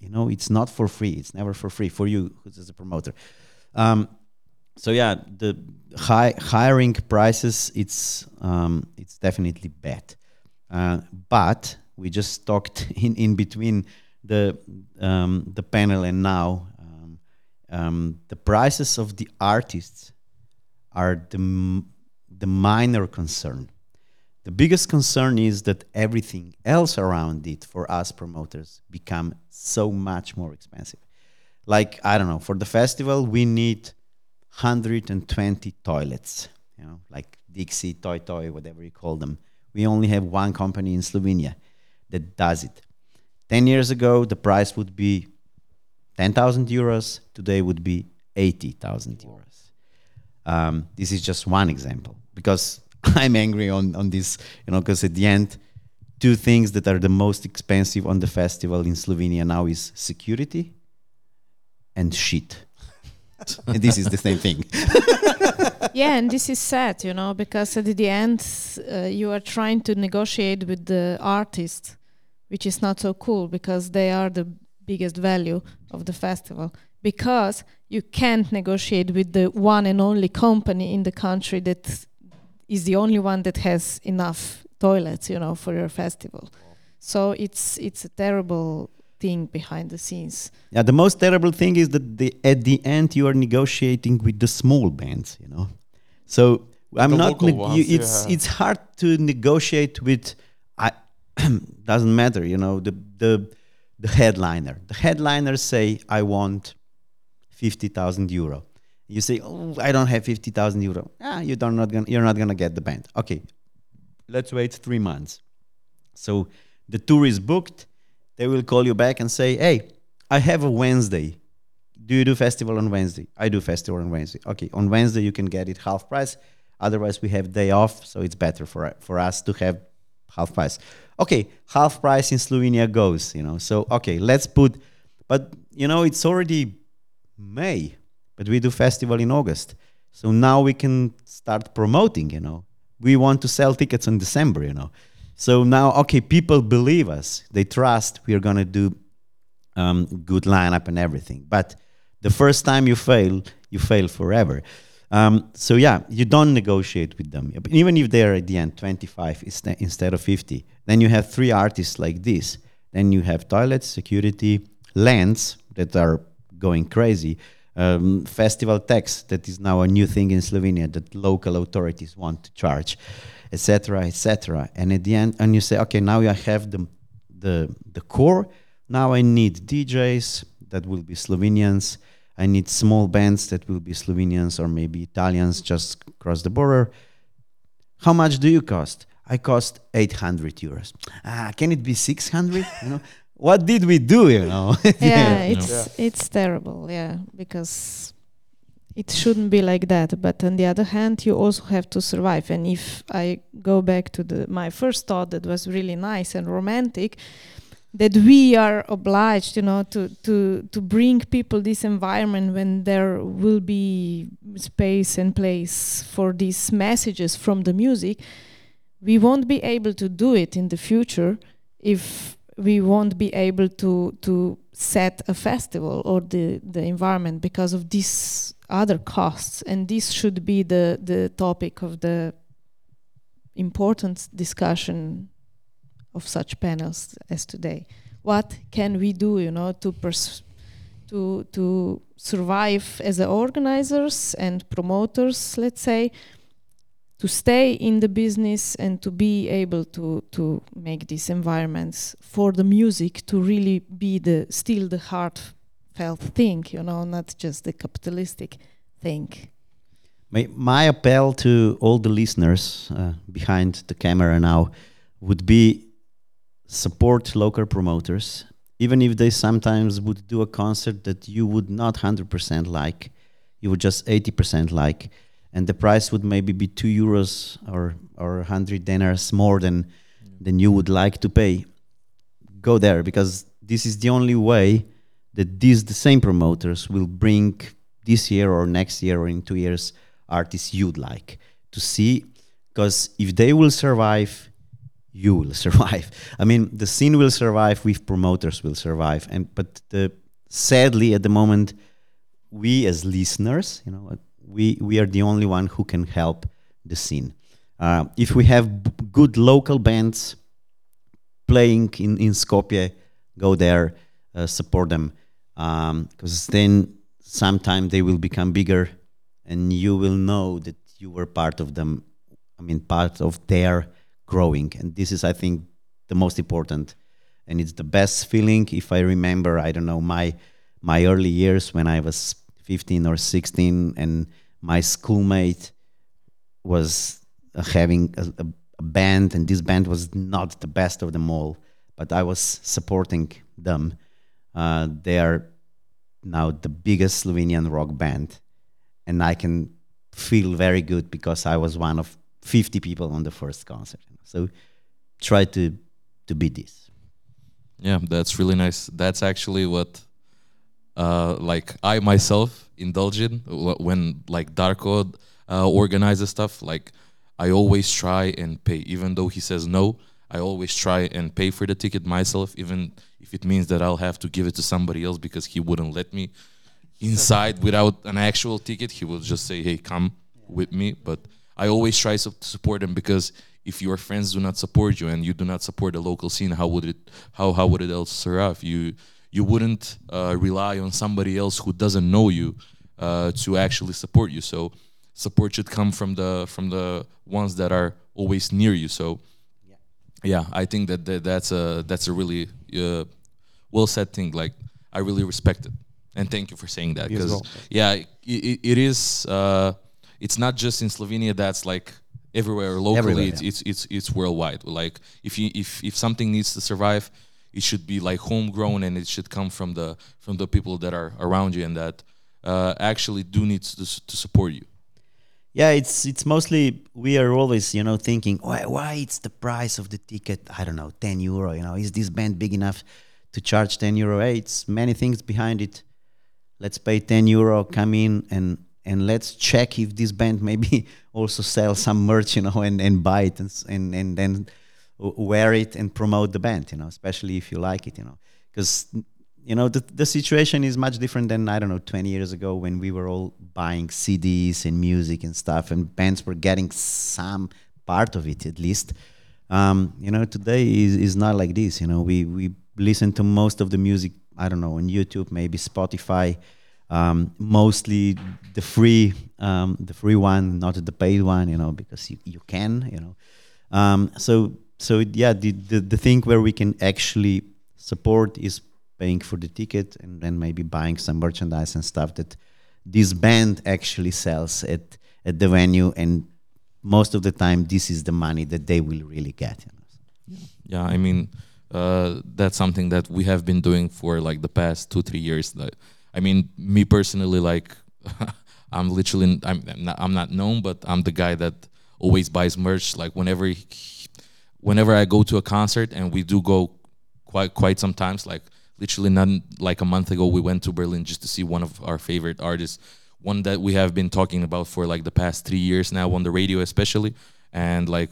you know, it's not for free. It's never for free for you, who's as a promoter. Um, so yeah, the high hiring prices, it's um, it's definitely bad. Uh, but we just talked in, in between the um, the panel and now um, um, the prices of the artists are the the minor concern. The biggest concern is that everything else around it for us promoters become so much more expensive. Like I don't know, for the festival we need 120 toilets, you know, like Dixie, Toy Toy, whatever you call them. We only have one company in Slovenia that does it. 10 years ago, the price would be 10,000 euros. Today would be 80,000 euros. Um, this is just one example because I'm angry on, on this, you know, because at the end, two things that are the most expensive on the festival in Slovenia now is security and shit. and this is the same thing. yeah, and this is sad, you know, because at the end uh, you are trying to negotiate with the artist, which is not so cool because they are the biggest value of the festival. Because you can't negotiate with the one and only company in the country that is the only one that has enough toilets, you know, for your festival. So it's it's a terrible thing behind the scenes. Yeah, the most terrible thing is that the, at the end you are negotiating with the small bands, you know. So I'm the not. local ones, you, it's yeah. it's hard to negotiate with. I doesn't matter, you know. The the the headliner. The headliners say, "I want fifty thousand euro." You say, "Oh, I don't have fifty thousand euro." Ah, you don't not gonna you're not gonna get the band. Okay, let's wait three months. So the tour is booked. They will call you back and say, "Hey, I have a Wednesday. Do you do festival on Wednesday? I do festival on Wednesday. Okay, on Wednesday you can get it half price. Otherwise, we have day off, so it's better for for us to have half price. Okay, half price in Slovenia goes. You know, so okay, let's put. But you know, it's already May, but we do festival in August. So now we can start promoting. You know, we want to sell tickets in December. You know, so now okay, people believe us. They trust we are gonna do um, good lineup and everything. But the first time you fail, you fail forever. Um, so yeah, you don't negotiate with them, even if they're at the end 25 inste- instead of 50. Then you have three artists like this. Then you have toilets, security, lands that are going crazy. Um, festival tax that is now a new thing in Slovenia that local authorities want to charge, etc., etc. And at the end, and you say, okay, now I have the the the core. Now I need DJs that will be Slovenians. I need small bands that will be Slovenians or maybe Italians just across the border. How much do you cost? I cost 800 euros. Ah, can it be 600? you know, what did we do? You know, yeah, it's it's terrible. Yeah, because it shouldn't be like that. But on the other hand, you also have to survive. And if I go back to the my first thought that was really nice and romantic, that we are obliged, you know, to to to bring people this environment when there will be space and place for these messages from the music. We won't be able to do it in the future if we won't be able to to set a festival or the the environment because of these other costs. And this should be the the topic of the important discussion of such panels as today. What can we do you know to pers- to to survive as organizers and promoters let's say to stay in the business and to be able to to make these environments for the music to really be the still the heartfelt thing you know not just the capitalistic thing. My, my appel to all the listeners uh, behind the camera now would be support local promoters, even if they sometimes would do a concert that you would not 100% like, you would just 80% like, and the price would maybe be 2 euros or, or 100 dinars more than, than you would like to pay. Go there because this is the only way that these the same promoters will bring this year or next year or in two years artists you'd like to see. Because if they will survive you will survive. I mean the scene will survive if promoters will survive. And but the sadly at the moment we as listeners you know we we are the only one who can help the scene. Uh, if we have good local bands playing in in skopje go there uh, support them. Because then sometime they will become bigger and you will know that you were part of them i mean part of their growing. And this is i think the most important. And it's the best feeling if i remember i don't know my my early years when i was 15 or 16 and my schoolmate was uh, having a, a, band and this band was not the best of them all but i was supporting them uh, they are now the biggest slovenian rock band and I can feel very good because I was one of 50 people on the first concert. So try to to be this. Yeah, that's really nice. That's actually what, uh, like I myself indulge in when like Darko uh, organizes stuff. Like I always try and pay, even though he says no. I always try and pay for the ticket myself, even if it means that I'll have to give it to somebody else because he wouldn't let me inside without an actual ticket. He will just say, "Hey, come with me." But I always try to support him because if your friends do not support you and you do not support the local scene, how would it how how would it else survive? You you wouldn't uh, rely on somebody else who doesn't know you uh, to actually support you. So support should come from the from the ones that are always near you. So yeah, I think that, that that's a that's a really uh, well said thing. Like I really respect it, and thank you for saying that because well. yeah, it, it, it is. Uh, it's not just in Slovenia. That's like everywhere locally. Everywhere, it's, yeah. it's it's it's worldwide. Like if you if if something needs to survive, it should be like homegrown and it should come from the from the people that are around you and that uh, actually do need to to support you. Yeah, it's it's mostly we are always you know thinking why why it's the price of the ticket I don't know ten euro you know is this band big enough to charge ten euro? Hey, it's many things behind it. Let's pay ten euro, come in and and let's check if this band maybe also sell some merch you know and, and buy it and and and then wear it and promote the band you know especially if you like it you know because you know the, the situation is much different than i don't know 20 years ago when we were all buying cds and music and stuff and bands were getting some part of it at least. Um, you know today is, is not like this you know we we listen to most of the music i don't know on youtube maybe spotify um, mostly the free um, the free one not the paid one you know because you, you can you know. Um, so so yeah the, the the thing where we can actually support is paying for the ticket and then maybe buying some merchandise and stuff that this band actually sells at at the venue and most of the time this is the money that they will really get you know. Yeah, I mean, uh, that's something that we have been doing for like the past two, three years. I mean, me personally, like, I'm literally, I'm, I'm not, I'm not known, but I'm the guy that always buys merch. Like, whenever, he- whenever I go to a concert, and we do go quite, quite sometimes. Like, literally, not like a month ago, we went to Berlin just to see one of our favorite artists, one that we have been talking about for like the past three years now on the radio, especially, and like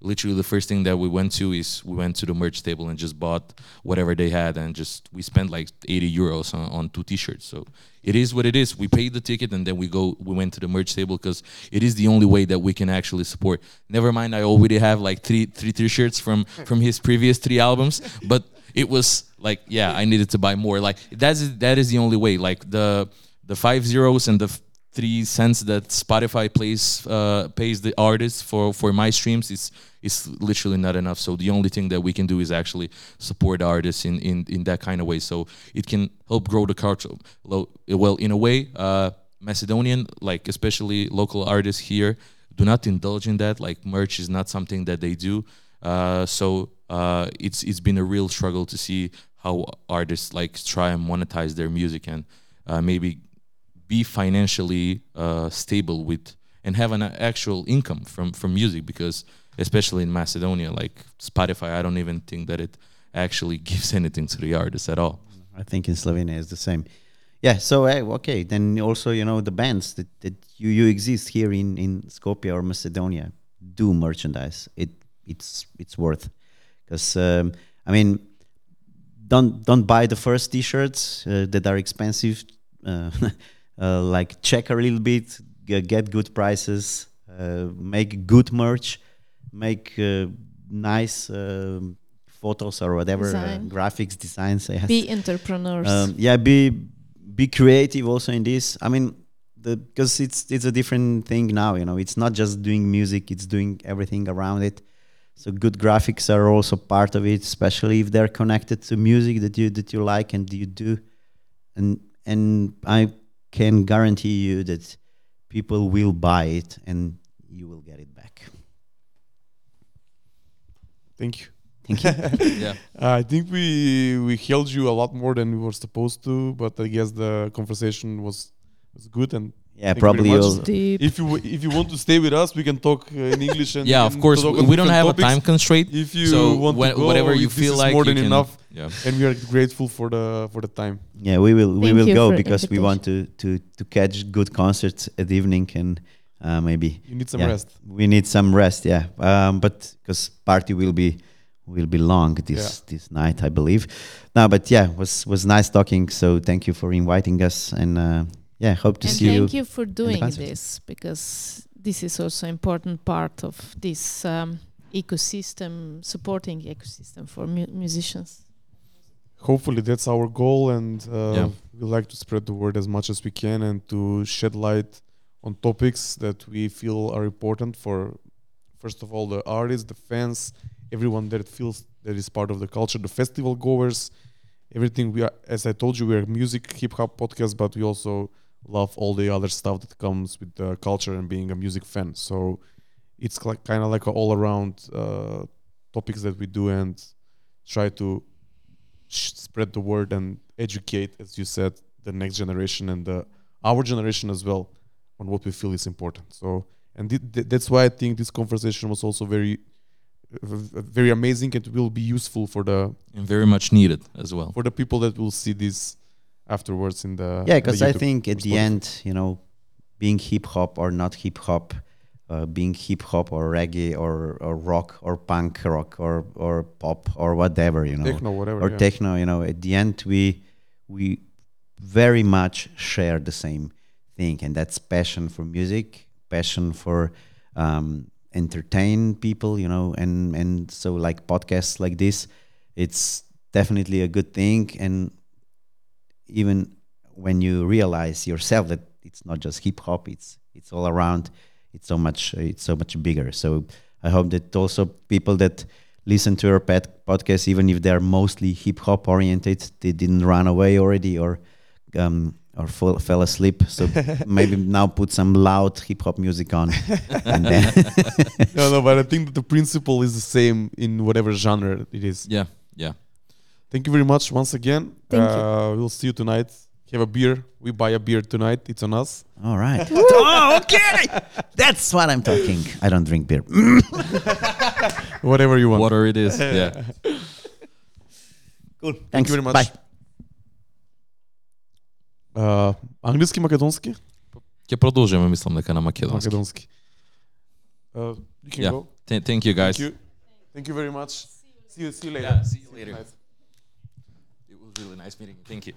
literally the first thing that we went to is we went to the merch table and just bought whatever they had and just we spent like 80 euros on, on two t-shirts. So it is what it is. We paid the ticket and then we go we went to the merch table because it is the only way that we can actually support. Never mind i already have like three three t-shirts from from his previous three albums but it was like yeah i needed to buy more like that's that is the only way like the the five zeros and the three cents that Spotify plays uh, pays the artists for for my streams is is literally not enough. So the only thing that we can do is actually support artists in in, in that kind of way. So it can help grow the culture. Well, in a way, uh, Macedonian, like especially local artists here, do not indulge in that. Like merch is not something that they do. Uh, so uh, it's it's been a real struggle to see how artists like try and monetize their music and uh, maybe be financially uh, stable with and have an actual income from from music because especially in Macedonia like Spotify I don't even think that it actually gives anything to the artist at all I think in Slovenia is the same. Yeah. So okay, then also you know the bands that, that you, you exist here in in Skopje or Macedonia do merchandise. It it's it's worth because um, I mean don't don't buy the first T-shirts uh, that are expensive. Uh, uh, like check a little bit, get good prices, uh, make good merch, make uh, nice um photos or whatever uh, Design. graphics designs. Yes. Be entrepreneurs. Um, yeah, be be creative also in this. I mean, the because it's it's a different thing now. You know, it's not just doing music; it's doing everything around it. So good graphics are also part of it, especially if they're connected to music that you that you like and you do. And and I can guarantee you that people will buy it and you will get it back. Thank you. Thank you. yeah I think we we held you a lot more than we were supposed to, but I guess the conversation was was good. And yeah, Thank probably very you'll. Deep. if you if you want to stay with us, we can talk uh, in English. And yeah of course talk on we don't have topics. a time constraint If you so want whe- to go, whatever you this feel is like more you than can- enough, yeah and we are grateful for the for the time. Yeah, we will we Thank will go because we want to to to catch good concerts at evening and uh, maybe You need some Yeah. rest. we need some rest. Yeah, um, but because party will be will be long this this night, I believe. No, but yeah, was was nice talking. So thank you for inviting us, and uh, yeah, hope to and see you. And thank you for doing this because this is also important part of this um, ecosystem, supporting ecosystem for mu- musicians. Hopefully that's our goal, and uh, Yeah. we like to spread the word as much as we can and to shed light on topics that we feel are important for, first of all, the artists, the fans, everyone that feels that is part of the culture, the festival goers, everything. We are, as I told you, we are music hip hop podcast, but we also love all the other stuff that comes with the culture and being a music fan. So it's like kind of like a all around uh, topics that we do and try to sh- spread the word and educate, as you said, the next generation and the our generation as well on what we feel is important. So, and th- th- that's why I think this conversation was also very, very amazing and will be useful for the And very much needed as well. for the people that will see this afterwards in the yeah, because I think at the end, you know, being hip hop or not hip hop, uh, being hip hop or reggae or, or rock or punk rock or or pop or whatever, you know, techno, whatever. or yeah. techno, you know, at the end we we very much share the same thing, and that's passion for music, passion for um, entertain people, you know, and and so like podcasts like this, it's definitely a good thing, and even when you realize yourself that it's not just hip hop, it's it's all around, it's so much it's so much bigger. So I hope that also people that listen to your pet podcast, even if they're mostly hip hop oriented, they didn't run away already or um, or fall, fell asleep. So maybe now put some loud hip hop music on, and then no, no, but I think that the principle is the same in whatever genre it is. Yeah, yeah. Thank you very much once again. Thank you. uh, We'll see you tonight. Have a beer. We buy a beer tonight. It's on us. all right. oh, okay, that's what I'm talking. I don't drink beer. Whatever you want. Water it is. Yeah. Cool. Thank Thanks. you very much. Bye. Uh, англиски, македонски? Ќе продолжиме, мислам дека на македонски. Македонски. Uh, you can Yeah. go. Th- Thank you guys. Thank you. Thank you very much. See you. See you later. Yeah, see you later. Nice. Really nice meeting you. Thank you.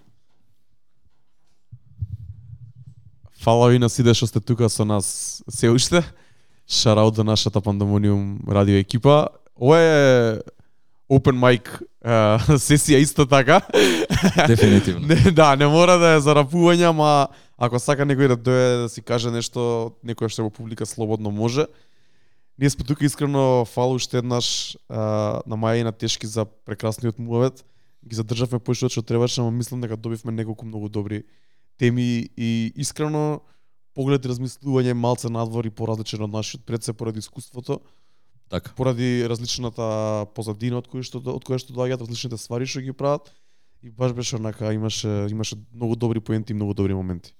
Фала ви на сите што сте тука со нас се уште. Шараут до нашата Пандемониум радио екипа. Ова е open mic uh, сесија исто така. Дефинитивно. не, да, не мора да е за рапување, ама ако сака некој да дојде да си каже нешто, некој што во публика слободно може. Ние сме тука искрено фала уште еднаш а, на Маја и на Тешки за прекрасниот муавет. Ги задржавме поише што требаше, ама мислам дека добивме неколку многу добри теми и искрено поглед и размислување малце надвор и поразличен од нашиот пред се поради искуството, Така. поради различната позадина од која што од која што доаѓаат различните ствари што ги прават и баш беше онака имаше имаше многу добри поенти и многу добри моменти.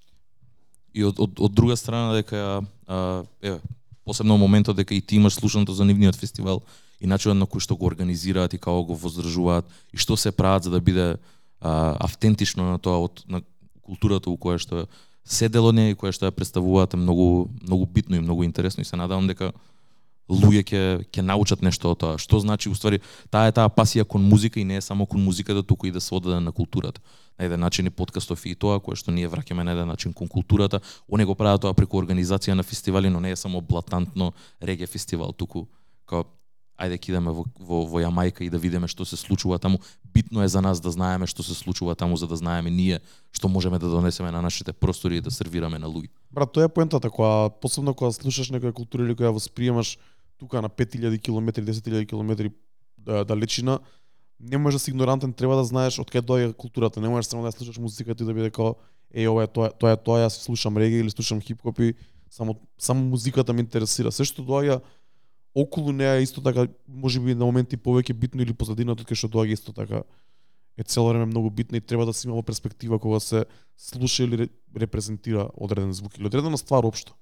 И од, од, од друга страна дека а, еве посебно моментот дека и ти имаш слушаното за нивниот фестивал и начинот на кој што го организираат и како го воздржуваат и што се прават за да биде а, автентично на тоа од на културата у која што се дел од и која што ја представуваат е многу многу битно и многу интересно и се надевам дека луѓе ќе ќе научат нешто од тоа. Што значи уствари таа е таа пасија кон музика и не е само кон музиката, туку и да се одаде на културата. На еден начин и подкастов и тоа кое што ние враќаме на еден начин кон културата, оне го прават тоа преку организација на фестивали, но не е само блатантно реге фестивал, туку као ајде кидаме во, во, во Јамајка и да видиме што се случува таму. Битно е за нас да знаеме што се случува таму за да знаеме ние што можеме да донесеме на нашите простори и да сервираме на луѓе. Брат, тоа е поентата која, посебно кога слушаш некоја култура или која восприемаш тука на 5000 км, 10000 км далечина, не можеш да си игнорантен, треба да знаеш од каде доаѓа културата, не можеш само да слушаш музиката и да биде како е ова е тоа, тоа е тоа, јас слушам реге или слушам хип-хоп и само само музиката ме интересира. Се што доаѓа околу неа е исто така можеби на моменти повеќе битно или позадината кај што доаѓа исто така е цело време многу битно и треба да се има во перспектива кога се слуша или репрезентира одреден звук или одредена ствар општо.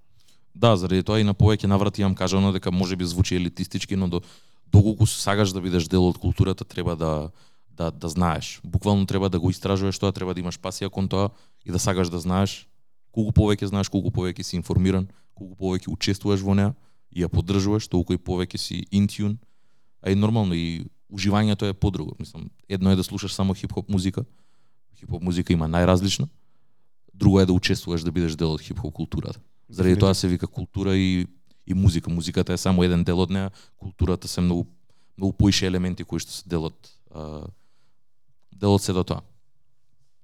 Да, заради тоа и на повеќе наврати имам кажано дека може би звучи елитистички, но до доколку сагаш да бидеш дел од културата треба да да да знаеш. Буквално треба да го истражуваш тоа, треба да имаш пасија кон тоа и да сагаш да знаеш. Колку повеќе знаеш, колку повеќе си информиран, колку повеќе учествуваш во неа и ја поддржуваш, толку и повеќе си интюн. А и нормално и уживањето е подруго. Мислам, едно е да слушаш само хип-хоп музика. Хип-хоп музика има најразлична. Друго е да учествуваш да бидеш дел од хип-хоп културата. Заради тоа се вика култура и и музика. Музиката е само еден дел од неа, културата се многу многу поише елементи кои што се дел од а, дел од сето тоа.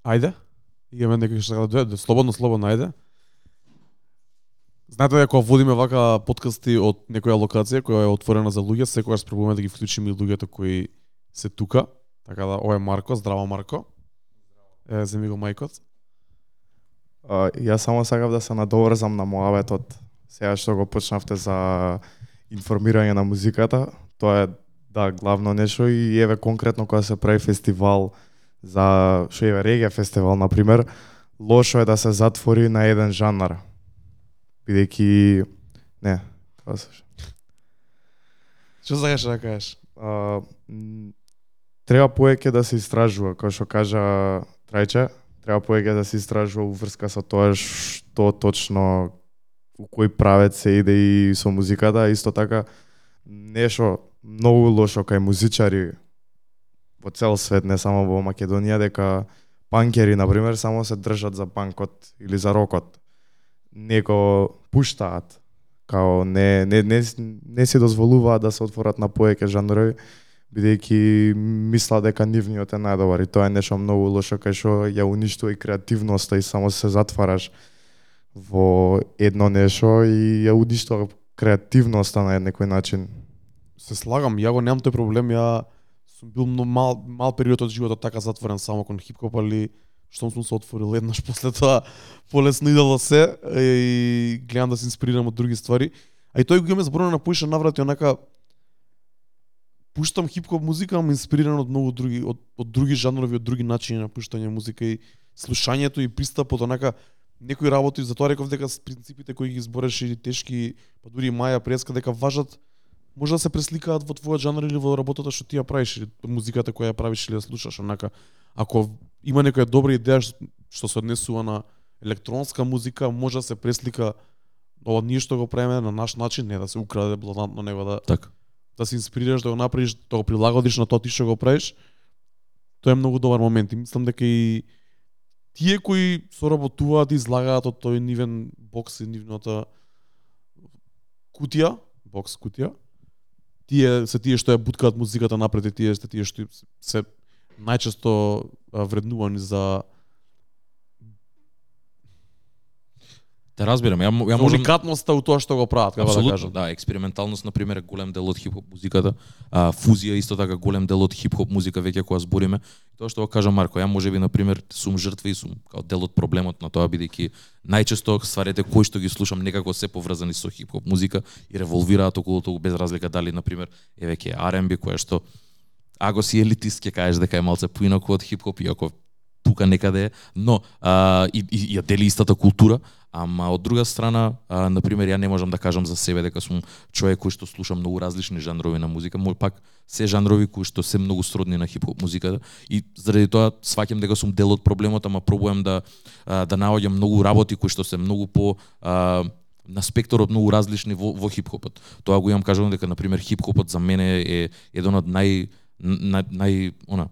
Ајде. Имаме некој што да дојде, слободно, слободно, ајде. Знаете дека водиме вака подкасти од некоја локација која е отворена за луѓе, секогаш пробуваме да ги вклучиме и луѓето кои се тука. Така да, ова е Марко, здраво Марко. Е, земи го мајкот. А, јас само сакав да се надоврзам на муаветот. сега што го почнавте за информирање на музиката. Тоа е да главно нешто и еве конкретно кога се прави фестивал за што еве регија фестивал на пример, лошо е да се затвори на еден жанр. Бидејќи не, тоа да се Што сакаш да кажеш? а, треба повеќе да се истражува, како што кажа Трајче, треба повеќе да се истражува уврска со тоа што точно у кој правец се иде и со музиката, исто така нешто многу лошо кај музичари во цел свет, не само во Македонија, дека панкери, на пример, само се држат за панкот или за рокот. Не го пуштаат. Као не, не, не, не се дозволуваат да се отворат на повеќе жанрови, бидејќи мислат дека нивниот е најдобар и тоа е нешто многу лошо кај што ја уништува и креативноста и само се затвараш во едно нешто и ја уништува креативноста на некој начин. Се слагам, ја го немам тој проблем, ја сум бил мал мал период од животот така затворен само кон хип-хоп, али штом сум се отворил еднаш после тоа полесно идело да се и гледам да се инспирирам од други ствари. А и тој го имаме зборено на поише наврати онака пуштам хип-хоп музика, ама инспириран од многу други од, од други жанрови, од други начини на пуштање музика и слушањето и пристапот онака некои работи, затоа реков дека принципите кои ги збореше и тешки, па дури и Маја Преска дека важат може да се пресликаат во твојот жанр или во работата што ти ја правиш или музиката која ја правиш или ја слушаш онака ако има некоја добра идеја што, се однесува на електронска музика може да се преслика ова ние што го правиме на наш начин не да се украде блатантно него да Така. да се инспирираш да го направиш да го прилагодиш на тоа ти што го правиш тоа е многу добар момент и мислам дека и тие кои соработуваат и излагаат од тој нивен бокс и нивната кутија бокс кутија тие се тие што ја буткаат музиката напред и тие се тие што се најчесто вреднувани за Те разбирам, ја, ја можам уникатноста у тоа што го прават, како да кажам. да, експерименталност на пример е голем дел од хип-хоп музиката, а фузија исто така голем дел од хип-хоп музика веќе кога збориме. Тоа што го кажа Марко, ја можеби на пример сум жртва и сум као дел од проблемот на тоа бидејќи најчесто стварите кои што ги слушам некако се поврзани со хип-хоп музика и револвираат околу тоа без разлика дали на пример е веќе R&B кое што ако си елитист ќе кажеш дека е малце поинаку од хип-хоп иако тука некаде е, но а, и, и, ја дели истата култура, ама од друга страна, а, на пример, ја не можам да кажам за себе дека сум човек кој што слуша многу различни жанрови на музика, мој пак се жанрови кои што се многу сродни на хип-хоп музиката и заради тоа сваќам дека сум дел од проблемот, ама пробувам да а, да наоѓам многу работи кои што се многу по а, на спектрот многу различни во, во хип-хопот. Тоа го имам кажано дека на пример хип-хопот за мене е еден од нај нај, нај она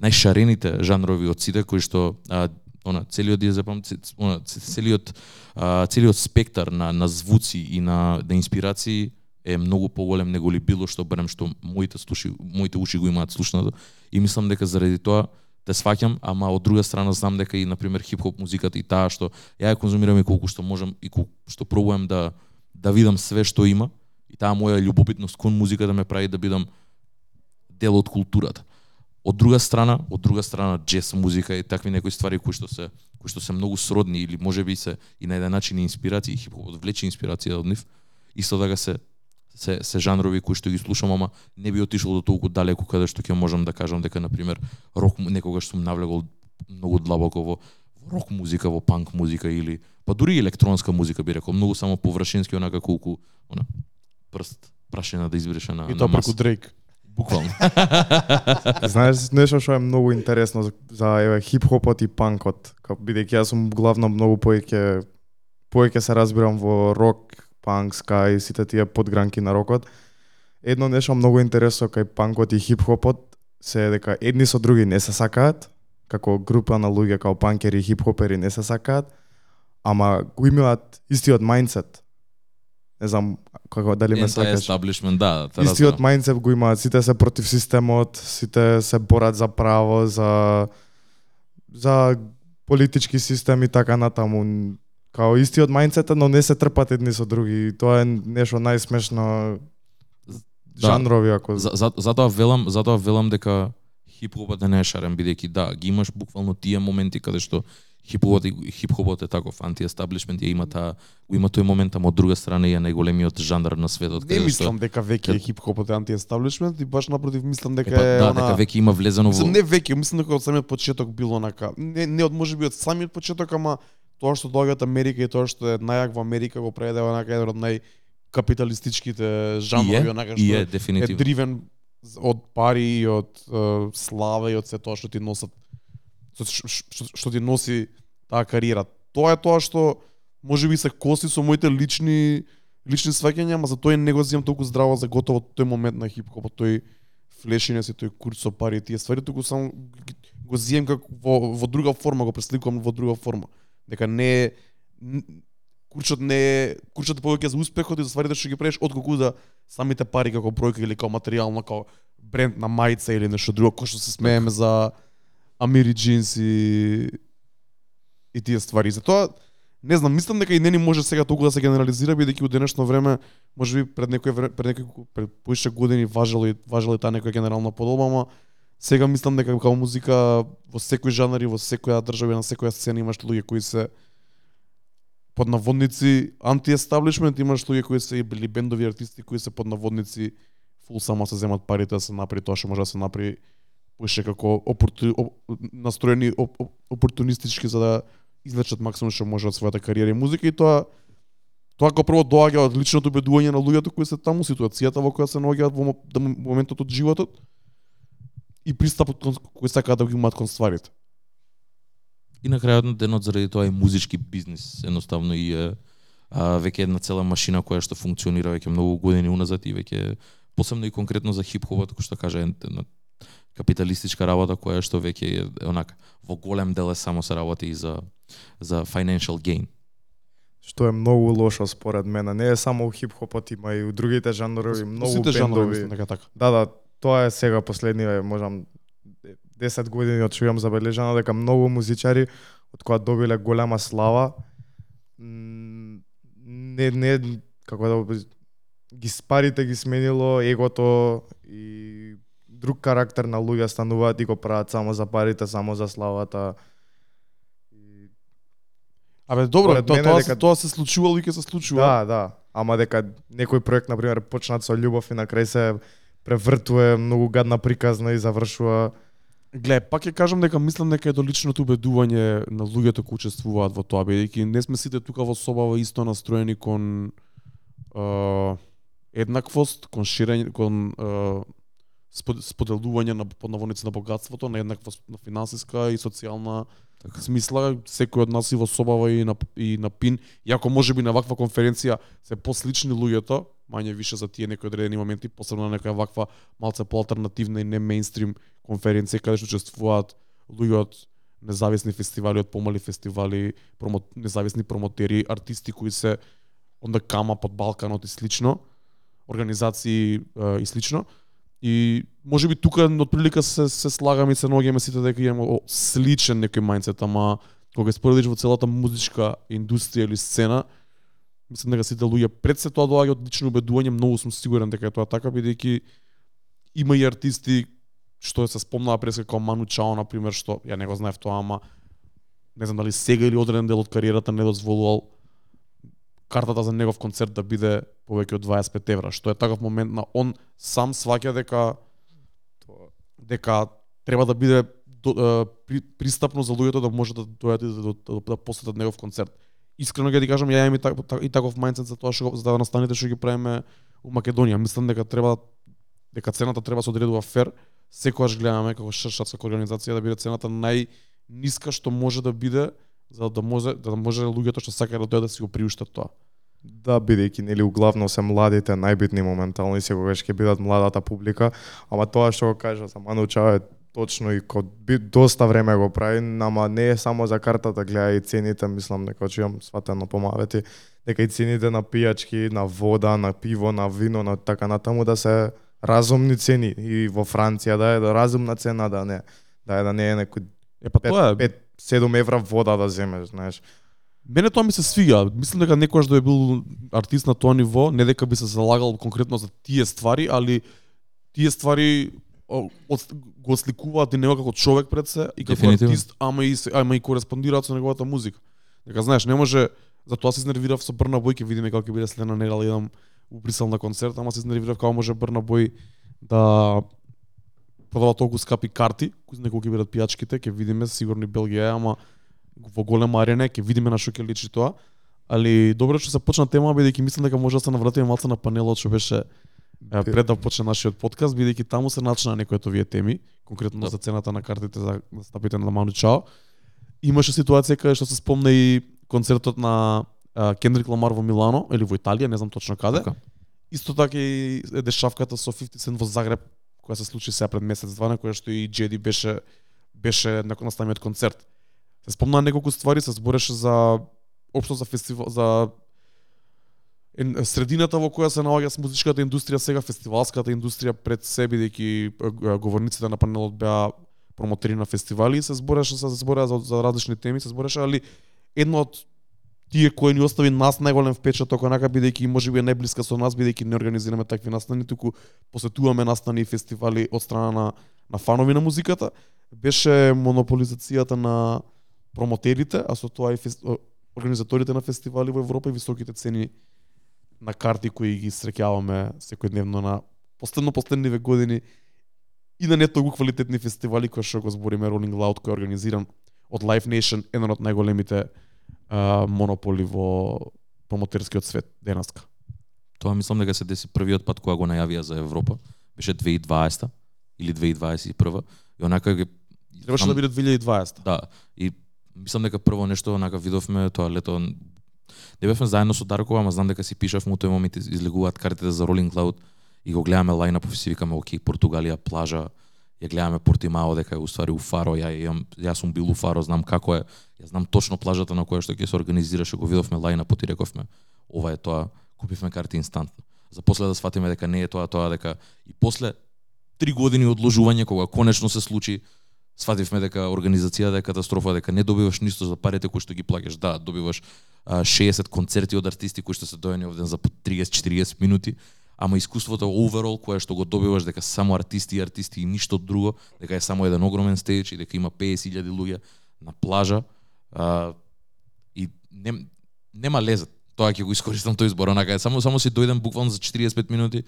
најшарените жанрови од сите кои што а, она целиот ја запамти она целиот а, целиот спектар на на звуци и на на инспирации е многу поголем него ли било што барем што моите слуши моите уши го имаат слушнато. И мислам дека заради тоа те сваќам, ама од друга страна знам дека и на пример хип-хоп музиката и таа што ја ја конзумирам и колку што можам и колку што пробувам да да видам све што има. И таа моја љубопитност кон музиката ме прави да бидам дел од културата. Од друга страна, од друга страна джез музика и такви некои ствари кои што се кои што се многу сродни или можеби се и на еден начин инспирации, хип-хопот влече инспирација од нив. Исто така се се се жанрови кои што ги слушам, ама не би отишол до толку далеку каде што ќе можам да кажам дека на пример рок некогаш сум навлегол многу длабоко во рок музика, во панк музика или па дури и електронска музика би рекол, многу само површински онака колку она прст прашена да избереше на И тоа преку Дрейк. Буквално. Знаеш нешто што е многу интересно за- еве хип-хопот и панкот, како бидејќи јас сум главно многу повеќе повеќе се разбирам во рок, панк, ска и сите тие подгранки на рокот. Едно нешто многу интересно кај панкот и хип-хопот се е дека едни со други не се сакаат, како група на луѓе како панкери и хип-хопери не се сакаат, ама го имаат истиот мајндсет не знам како дали ме сакаш. Anti-establishment, да, те Истиот мајндсет го имаат, сите се против системот, сите се борат за право, за за политички систем и така натаму. Као истиот мајндсет, но не се трпат едни со други. Тоа е нешто најсмешно Да. жанрови ако За, за, затоа велам, затоа велам дека хип-хопот е не е шарен бидејќи да, ги имаш буквално тие моменти каде што хип-хопот хип-хопот е таков анти-естаблишмент, ја има таа го има тој момент, ама од друга страна е најголемиот жанр на светот Не мислам дека веќе е хип-хопот е анти-естаблишмент и баш напротив мислам дека Епа, е да, она... дека веќе има влезено во Мислам, не веќе, мислам дека од самиот почеток било онака. Не, не од можеби од самиот почеток, ама тоа што доаѓа од Америка и тоа што е најак во Америка го прави да е онака еден од најкапиталистичките жанрови, и онака е, и што е е дефинитивно. дривен од пари и од е, слава и од се тоа што ти носат што, што, што ти носи таа кариера. Тоа е тоа што можеби се коси со моите лични лични сваќања, ама за тоа не го земам толку здраво за готово тој момент на хип-хопот, тој флешинес и тој курс со пари и тие ствари, туку само го земам како во, во друга форма, го пресликувам во друга форма. Дека не курчот не е курчот е повеќе за успехот и за стварите што ги правиш отколку за самите пари како бројка или како материјално како бренд на мајца или нешто друго, кој што се смееме за Амири Джинс и и тие ствари. Затоа не знам, мислам дека и не ни може сега толку да се генерализира бидејќи во денешно време можеби пред некој време, пред некој пред поише години важело и важело и таа некоја генерална подолба, ама сега мислам дека како музика во секој жанр и во секоја држава и на секоја сцена имаш луѓе кои се под наводници анти-естаблишмент, имаш луѓе кои се били бендови артисти кои се под наводници фул само се земат парите да се направи тоа што може да се направи поише како опорту, оп, настроени оп, оп, опортунистички за да извлечат максимум што може од својата кариера и музика и тоа тоа како прво доаѓа од личното убедување на луѓето кои се таму, ситуацијата во која се наоѓаат во, моментот од животот и пристапот кон кој сакаат да го имаат кон стварите. И на крајот на денот заради тоа е музички бизнис, едноставно и е а, веќе една цела машина која што функционира веќе многу години уназад и веќе посебно и конкретно за хип-хопот, кој што кажа е една капиталистичка работа која што веќе е онака во голем дел е само се работи и за за financial gain. што е многу лошо според мене. Не е само у хип-хопот, има и у другите жанрови, Во многу сите жанрови бендови. мислам дека така. Да, да, тоа е сега последниве, можам 10 години имам забележано дека многу музичари од кои добиле голема слава не не како да ги спарите ги сменило егото и друг карактер на луѓе стануваат и го прават само за парите, само за славата. И Абе добро, Според тоа, мене тоа, дека- тоа се случувало и ќе се случува. Да, да. Ама дека некој проект на пример почнат со љубов и на крај се превртува многу гадна приказна и завршува Гле, пак ќе кажам дека мислам дека е до личното убедување на луѓето кои учествуваат во тоа, бидејќи не сме сите тука во собава исто настроени кон е, еднаквост, кон ширење, кон е, споделување на поднаводници на богатството, на еднаквост на финансиска и социјална Така. смисла, секој од нас и во собава и на и на пин, иако можеби на ваква конференција се послични луѓето, мање више за тие некои одредени моменти, посебно на некоја ваква малце поалтернативна и не мејнстрим конференција каде што учествуваат луѓе од независни фестивали, од помали фестивали, промо, независни промотери, артисти кои се онда кама под Балканот и слично, организации е, и слично. И може би тука отприлика се се слагаме и се ногиме сите дека имаме о, сличен некој мајндсет, ама кога споредиш во целата музичка индустрија или сцена, мислам дека сите луѓе пред се тоа доаѓа од лично убедување, многу сум сигурен дека е тоа така бидејќи има и артисти што се спомнаа пред како Ману Чао на пример што ја не го знаев тоа, ама не знам дали сега или одреден дел од кариерата не дозволувал картата за негов концерт да биде повеќе од 25 евра, што е таков момент на он сам сваќа дека дека треба да биде до, е, при, пристапно за луѓето да може да дојдат да, да, да, да посетат негов концерт. Искрено ќе ти кажам, ја имам и, так, так, и таков мајндсет за тоа што за да настаните што ги правиме у Македонија. Мислам дека треба дека цената треба да се одредува фер. Секогаш гледаме како шршатска организација да биде цената најниска што може да биде за да може да може луѓето што сакаат да дојдат да си го приуштат тоа. Да, бидејќи нели углавно се младите најбитни моментално и секогаш ќе бидат младата публика, ама тоа што го кажа за Ману Чао е точно и код би доста време го прави, нама не е само за картата, гледа и цените, мислам дека че имам сватено помавети, дека и цените на пијачки, на вода, на пиво, на вино, на така натаму да се разумни цени. И во Франција да е да разумна цена да не да е да не е некој Е па тоа е. 5 7 евра вода да земеш, знаеш. Мене тоа ми се свига. Мислам дека некојаш да е бил артист на тоа ниво, не дека би се залагал конкретно за тие ствари, али тие ствари од, го осликуваат и него како човек пред се и како Дефинитивно. артист, ама и ама и кореспондираат со неговата музика. Дека знаеш, не може затоа се изнервирав со Брна Бој, ќе видиме како ќе биде следна недела идам у Брисел на концерт, ама се изнервирав како може Брна Бој да продава толку скапи карти, кои некој ќе бидат пијачките, ќе видиме сигурно и Белгија, ама во голема арена ќе видиме на што ќе личи тоа. Али добро што се почна тема бидејќи мислам дека може да се навратиме малку на панелот што беше пред да почне нашиот подкаст, бидејќи таму се начна некои од овие теми, конкретно Да. за цената на картите за настапите на Ману Чао. Имаше ситуација каде што се спомна и концертот на Кендрик Ламар во Милано или во Италија, не знам точно каде. Така. Исто така и дешавката со 50 Cent во Загреб, која се случи сега пред месец два, на која што и Джеди беше беше након на самиот концерт. Се спомна неколку ствари, се збореше за општо за фестивал за средината во која се наоѓа музичката индустрија сега, фестивалската индустрија пред се бидејќи говорниците на панелот беа промотери на фестивали се збореше се збореа за, за различни теми, се збореше, али едно од тие кои ни остави нас најголем впечаток онака бидејќи можеби е најблиска со нас бидејќи не организираме такви настани, туку посетуваме настани и фестивали од страна на на фанови на музиката, беше монополизацијата на промотерите, а со тоа и фест... организаторите на фестивали во Европа и високите цени на карти кои ги среќаваме секојдневно на последно последниве години и на не толку квалитетни фестивали кои што го збориме Rolling Loud кој е организиран од Live Nation, еден од најголемите а, монополи во промотерскиот свет денеска. Тоа мислам дека се деси првиот пат кога го најавија за Европа. Беше 2020 или 2021 и онака ги Требаше да биде 2020. Да, и мислам дека прво нешто онака видовме тоа лето не бевме заедно со Дарко, ама знам дека си пишавме у тој момент из- излегуваат картите за Rolling Cloud и го гледаме лајнап и си викаме окей, Португалија, плажа, ја гледаме Портимао дека е уствари у Фаро, ја имам јас сум бил у Фаро, знам како е. Ја знам точно плажата на која што ќе се организираше, го видовме лајна поти рековме ова е тоа, купивме карти инстантно. За после да сфатиме дека не е тоа, тоа дека и после три години одложување кога конечно се случи, свативме дека организацијата е катастрофа, дека не добиваш ништо за парите кои што ги плаќаш. Да, добиваш а, 60 концерти од артисти кои што се доени овден за по 30-40 минути, ама искуството overall кое што го добиваш дека само артисти и артисти и ништо друго, дека е само еден огромен стејдж и дека има 50.000 луѓе на плажа а, и не, нема лезет. Тоа ќе го искористам тој збор, онака е само само си дојден буквално за 45 минути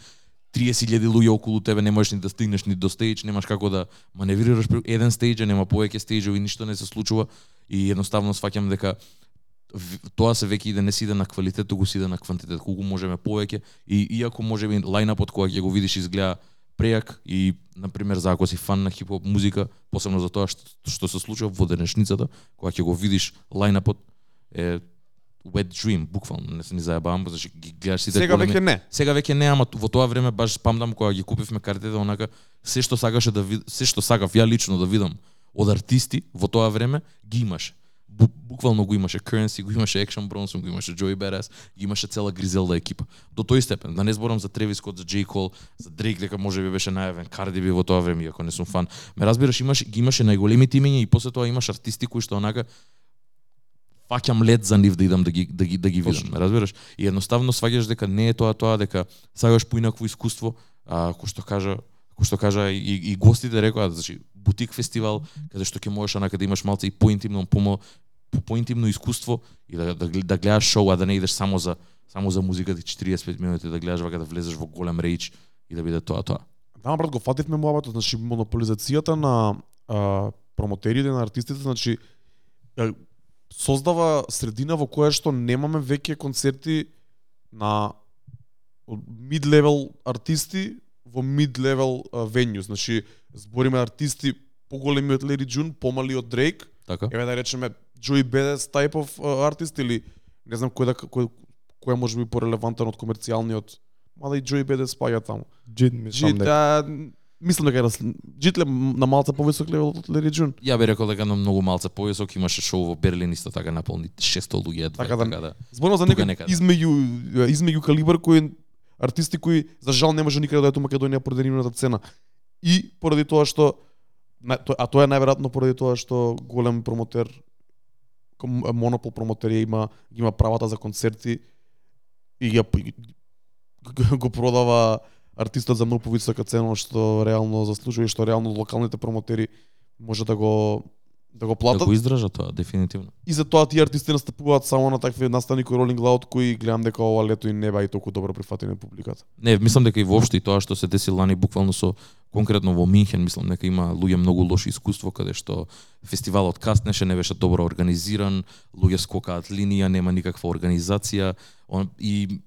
30.000 луѓе околу тебе, не можеш ни да стигнеш ни до стејдж, немаш како да маневрираш еден стејдж, нема повеќе стејџови, ништо не се случува и едноставно сваќам дека тоа се веќе иде не си иде на квалитет, туку си иде на квантитет, колку можеме повеќе и иако можеби лајнапот кога ќе го видиш изгледа прејак и на пример за ако си фан на хип-хоп музика, посебно за тоа што, што се случува во денешницата, кога ќе го видиш лајнапот е wet dream, буквално, не се ни заебавам, зашто ги гледаш сите Сега големи- веќе не. Сега веќе не, ама во тоа време баш спамдам кога ги купивме картите, онака се што сакаше да вид... се што сакав ја лично да видам од артисти во тоа време ги имаше. Бу, буквално го имаше Currency, го имаше Action Bronson, го имаше Joey Badass, ги имаше цела Гризелда екипа. До тој степен, да не зборам за Тревис Скот, за J. Cole, за Дрейк, дека може би беше најавен, Cardi B во тоа време, иако не сум фан. Ме разбираш, имаш, ги имаше најголемите имиња и после тоа имаш артисти кои што онака фаќам лед за нив да идам да ги да ги да ги видам, Точно. ме разбираш? И едноставно сваѓаш дека не е тоа тоа дека сакаш поинакво искуство, а кој што кажа како што кажа и, и гостите рекоа, значи бутик фестивал каде што ќе можеш онака да имаш малце и поинтимно помо по поинтимно искуство и да, да, да гледаш шоу, а да не идеш само за само за музиката 45 минути да гледаш вака да влезеш во голем рејч и да биде тоа тоа. Да, брат, го фативме муабатот, значи монополизацијата на а, промотерите на артистите, значи создава средина во која што немаме веќе концерти на mid level артисти во мид-левел венју, значи збориме артисти поголеми од Леди Джун, помали од Дрейк, Така? еве да речеме Joey Badass type of uh, артист или не знам кој да кој кој може би порелевантен од комерцијалниот, мада и Joey Badass спаѓа таму. Джид мислам дека мислам дека е Джитле на малце повисок левел од Лери Джун. Ја би рекол дека на многу малце повисок имаше шоу во Берлин исто така наполни 600 луѓе едва. Така да- така да. Зборувам за некој измеѓу измеѓу калибар кој артисти кои за жал не може никаде да дојдат у Македонија поради нивната цена. И поради тоа што а тоа е најверојатно поради тоа што голем промотер монопол промотери има има правата за концерти и ја го- продава артистот за многу повисока цена што реално заслужува и што реално локалните промотери може да го да го Да платат. го издржа тоа дефинитивно. И за тоа тие артисти настапуваат само на такви настани кои Rolling Loud кои гледам дека ова лето и не бај толку добро прифатени публиката. Не, мислам дека и воопшто и тоа што се деси лани буквално со конкретно во Минхен, мислам дека има луѓе многу лоши искуство каде што фестивалот каснеше, не беше добро организиран, луѓе скокаат линија, нема никаква организација он, и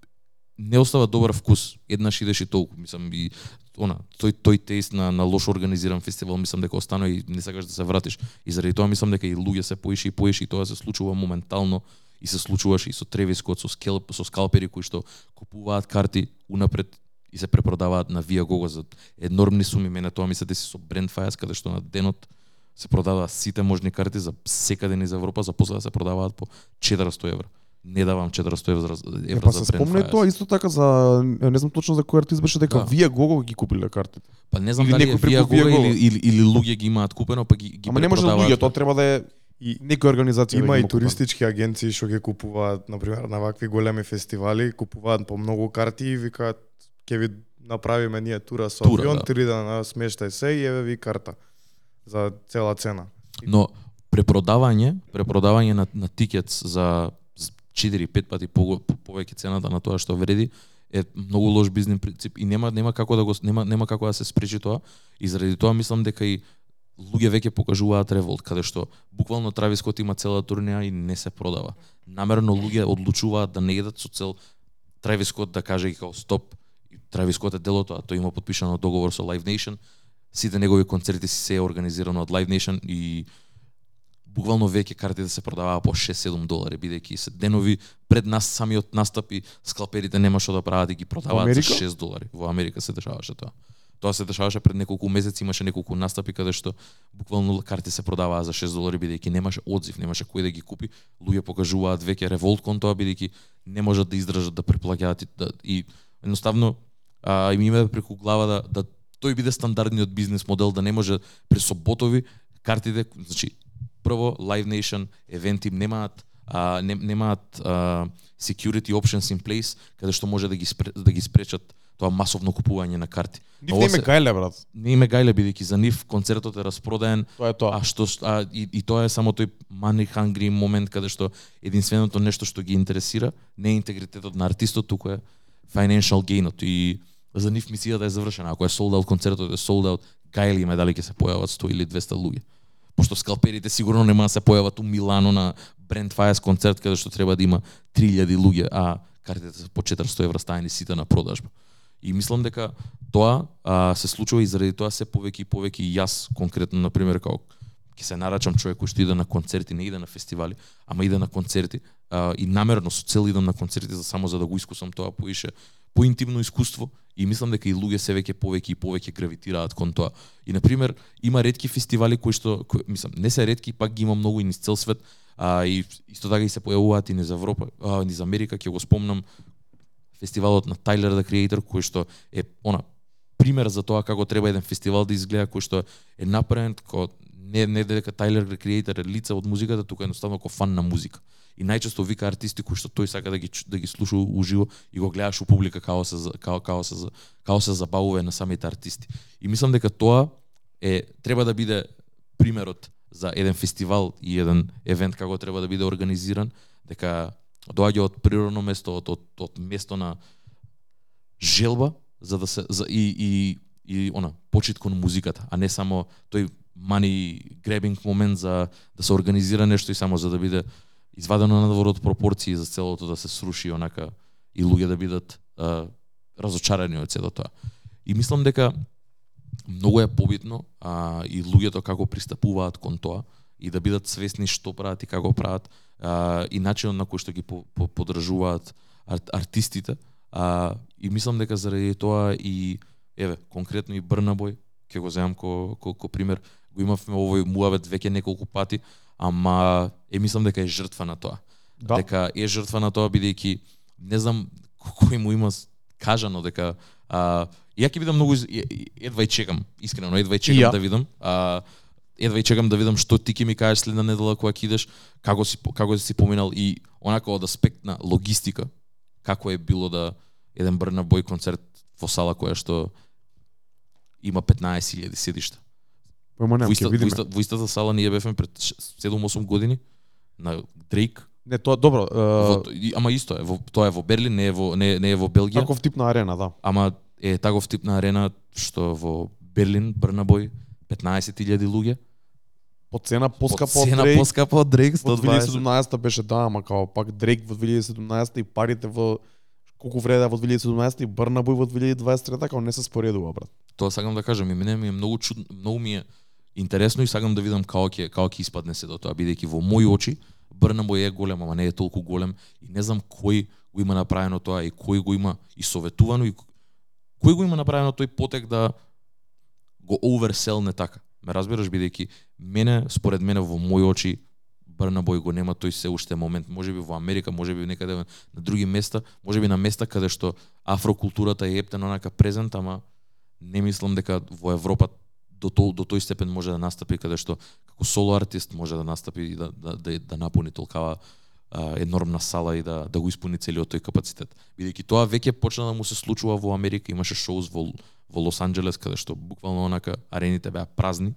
не остава добар вкус. Еднаш идеш и толку, мислам и она, тој тој тест на на лошо организиран фестивал, мислам дека останува и не сакаш да се вратиш. И заради тоа мислам дека и луѓе се поише и поише и тоа се случува моментално и се случуваше и со Тревис Скот, со, скелп, со скалпери кои што купуваат карти унапред и се препродаваат на Viagogo за енормни суми. Мене тоа ми се деси со Brandfires, каде што на денот се продаваат сите можни карти за секаде из Европа, за после да се продаваат по 400 евра. Не давам 400 евра, Е, евра па за се Brandfires. тоа исто така за не знам точно за кој артист беше дека Да. вие Гого ги купиле картите. Па не знам Или дали е некој преку Viagogo Viagogo. или, или, или луѓе ги имаат купено, па ги, ги Ама не може луѓе, тоа треба да е И некоја организација да Има и туристички агенции што ги купуваат, на пример, на вакви големи фестивали, купуваат по многу карти и викаат ќе ви направиме ние тура со Тура, авион, да. три дена смештај се и еве ви карта за цела цена. Но препродавање, препродавање на, на тикетс за 4-5 пати по, повеќе цената на тоа што вреди е многу лош бизнис принцип и нема нема како да го нема нема како да се спречи тоа и заради тоа мислам дека и луѓе веќе покажуваат револт каде што буквално Травис Скот има цела турнеја и не се продава. Намерно луѓе одлучуваат да не едат со цел Травис Скот да каже и као стоп и Травис Скот е дел тоа, тој има подпишано договор со Live Nation, сите негови концерти се е организирано од Live Nation и буквално веќе картите се продаваа по 6-7 долари, бидејќи се денови пред нас самиот настапи скалперите нема што да прават и ги продаваат за Америка? 6 долари. Во Америка се дешаваше тоа. Тоа се дешаваше пред неколку месеци, имаше неколку настапи каде што буквално карти се продаваа за 6 долари бидејќи немаше одзив, немаше кој да ги купи. Луѓе покажуваат веќе револт кон тоа бидејќи не можат да издржат да преплаќаат и, да, и едноставно а, им име преку глава да, да тој биде стандардниот бизнес модел да не може при соботови картите, значи прво Live Nation евенти немаат а, не, немаат а, security options in place каде што може да ги спре, да ги спречат тоа масовно купување на карти. Нив не име гајле брат. Не име гајле бидејќи за нив концертот е распродаен, Тоа е тоа. а што а, и, и тоа е само тој money hungry момент каде што единственото нешто што ги интересира не е интегритетот на артистот, туку е financial gainот и за нив мисијата е завршена. Ако е sold out концертот е sold out, гајли име дали ќе се појават 100 или 200 луѓе. Пошто скалперите сигурно нема да се појават у Милано на Brand Fires концерт каде што треба да има 3000 луѓе, а картите се по 400 евра стајани сите на продажба. И мислам дека тоа а, се случува и заради тоа се повеќе и повеќе и јас конкретно на пример како ќе се нарачам човек кој што иде на концерти, не иде на фестивали, ама иде на концерти а, и намерно со цел идам на концерти за само за да го искусам тоа поише поинтимно искуство и мислам дека и луѓе се веќе повеќе и повеќе гравитираат кон тоа. И на пример има ретки фестивали кои што кои, мислам не се ретки, пак ги има многу и низ цел свет, а и исто така и се појавуваат и низ Европа, а, низ Америка, ќе го спомнам фестивалот на Tyler the Creator кој што е она пример за тоа како треба еден фестивал да изгледа кој што е направен како не не дека Tyler the Creator е лице од музиката, туку едноставно како фан на музика. И најчесто вика артисти кои што тој сака да ги да ги слуша уживо и го гледаш у публика како се како како се како се забавува на самите артисти. И мислам дека тоа е треба да биде примерот за еден фестивал и еден евент како треба да биде организиран, дека доаѓа од природно место, од, од, од место на желба за да се за, и, и, и она почит кон музиката, а не само тој мани гребинг момент за да се организира нешто и само за да биде извадено надвор од пропорции за целото да се сруши онака и луѓе да бидат а, разочарани од сето тоа. И мислам дека многу е побитно а, и луѓето како пристапуваат кон тоа и да бидат свесни што прават и како прават а, и начинот на кој што ги по, по, подржуваат ар, артистите а, и мислам дека заради тоа и еве конкретно и Брнабој ќе го земам ко, ко, ко пример. Го имавме овој муавет веќе неколку пати, ама е мислам дека е жртва на тоа. Да. Дека е жртва на тоа бидејќи не знам кој му има кажано дека а, ја ќе бидам многу едва и чекам, искрено едва и чекам ја. да видам. А, едва и чекам да видам што ти ќе ми кажеш следна недела кога ќе идеш, како си како си поминал и онака од аспект на логистика, како е било да еден Брна Бој концерт во сала која што има 15.000 седишта. Појма Во, немам, ќе во, видиме. иста, во истата сала ние бевме пред 7-8 години на Дрейк. Не, тоа добро, Во, е, и- ама исто е, во, тоа е во Берлин, не е во не, не е во Белгија. таков тип на арена, да. Ама е таков тип на арена што во Берлин, Брнабој, 15.000 луѓе. По цена поскапа По од цена Дрейк. поскапа од Дрейк, Во 120. 2017 беше да, ама као пак Дрейк во 2017 и парите во колку вреда во 2017 и Брнабој во 2023 као не се споредува брат. Тоа сакам да кажам, и мене ми е многу чудно, многу ми е интересно и сакам да видам како ќе како ќе испадне се до тоа, бидејќи во мои очи Брнабој е голем, ама не е толку голем и не знам кој го има направено тоа и кој го има и советувано и кој го има направено тој потек да го оверселне така. Ме разбираш бидејќи мене според мене во мои очи Брнабој го нема тој се уште момент, можеби во Америка, можеби некаде на други места, можеби на места каде што афрокултурата е ептена онака презент, ама не мислам дека во Европа до тој до тој степен може да настапи каде што како соло артист може да настапи и да да да, да напуни толкава а, енормна сала и да да го испуни целиот тој капацитет. Бидејќи тоа веќе почна да му се случува во Америка, имаше шоуз во во Лос Анџелес каде што буквално онака арените беа празни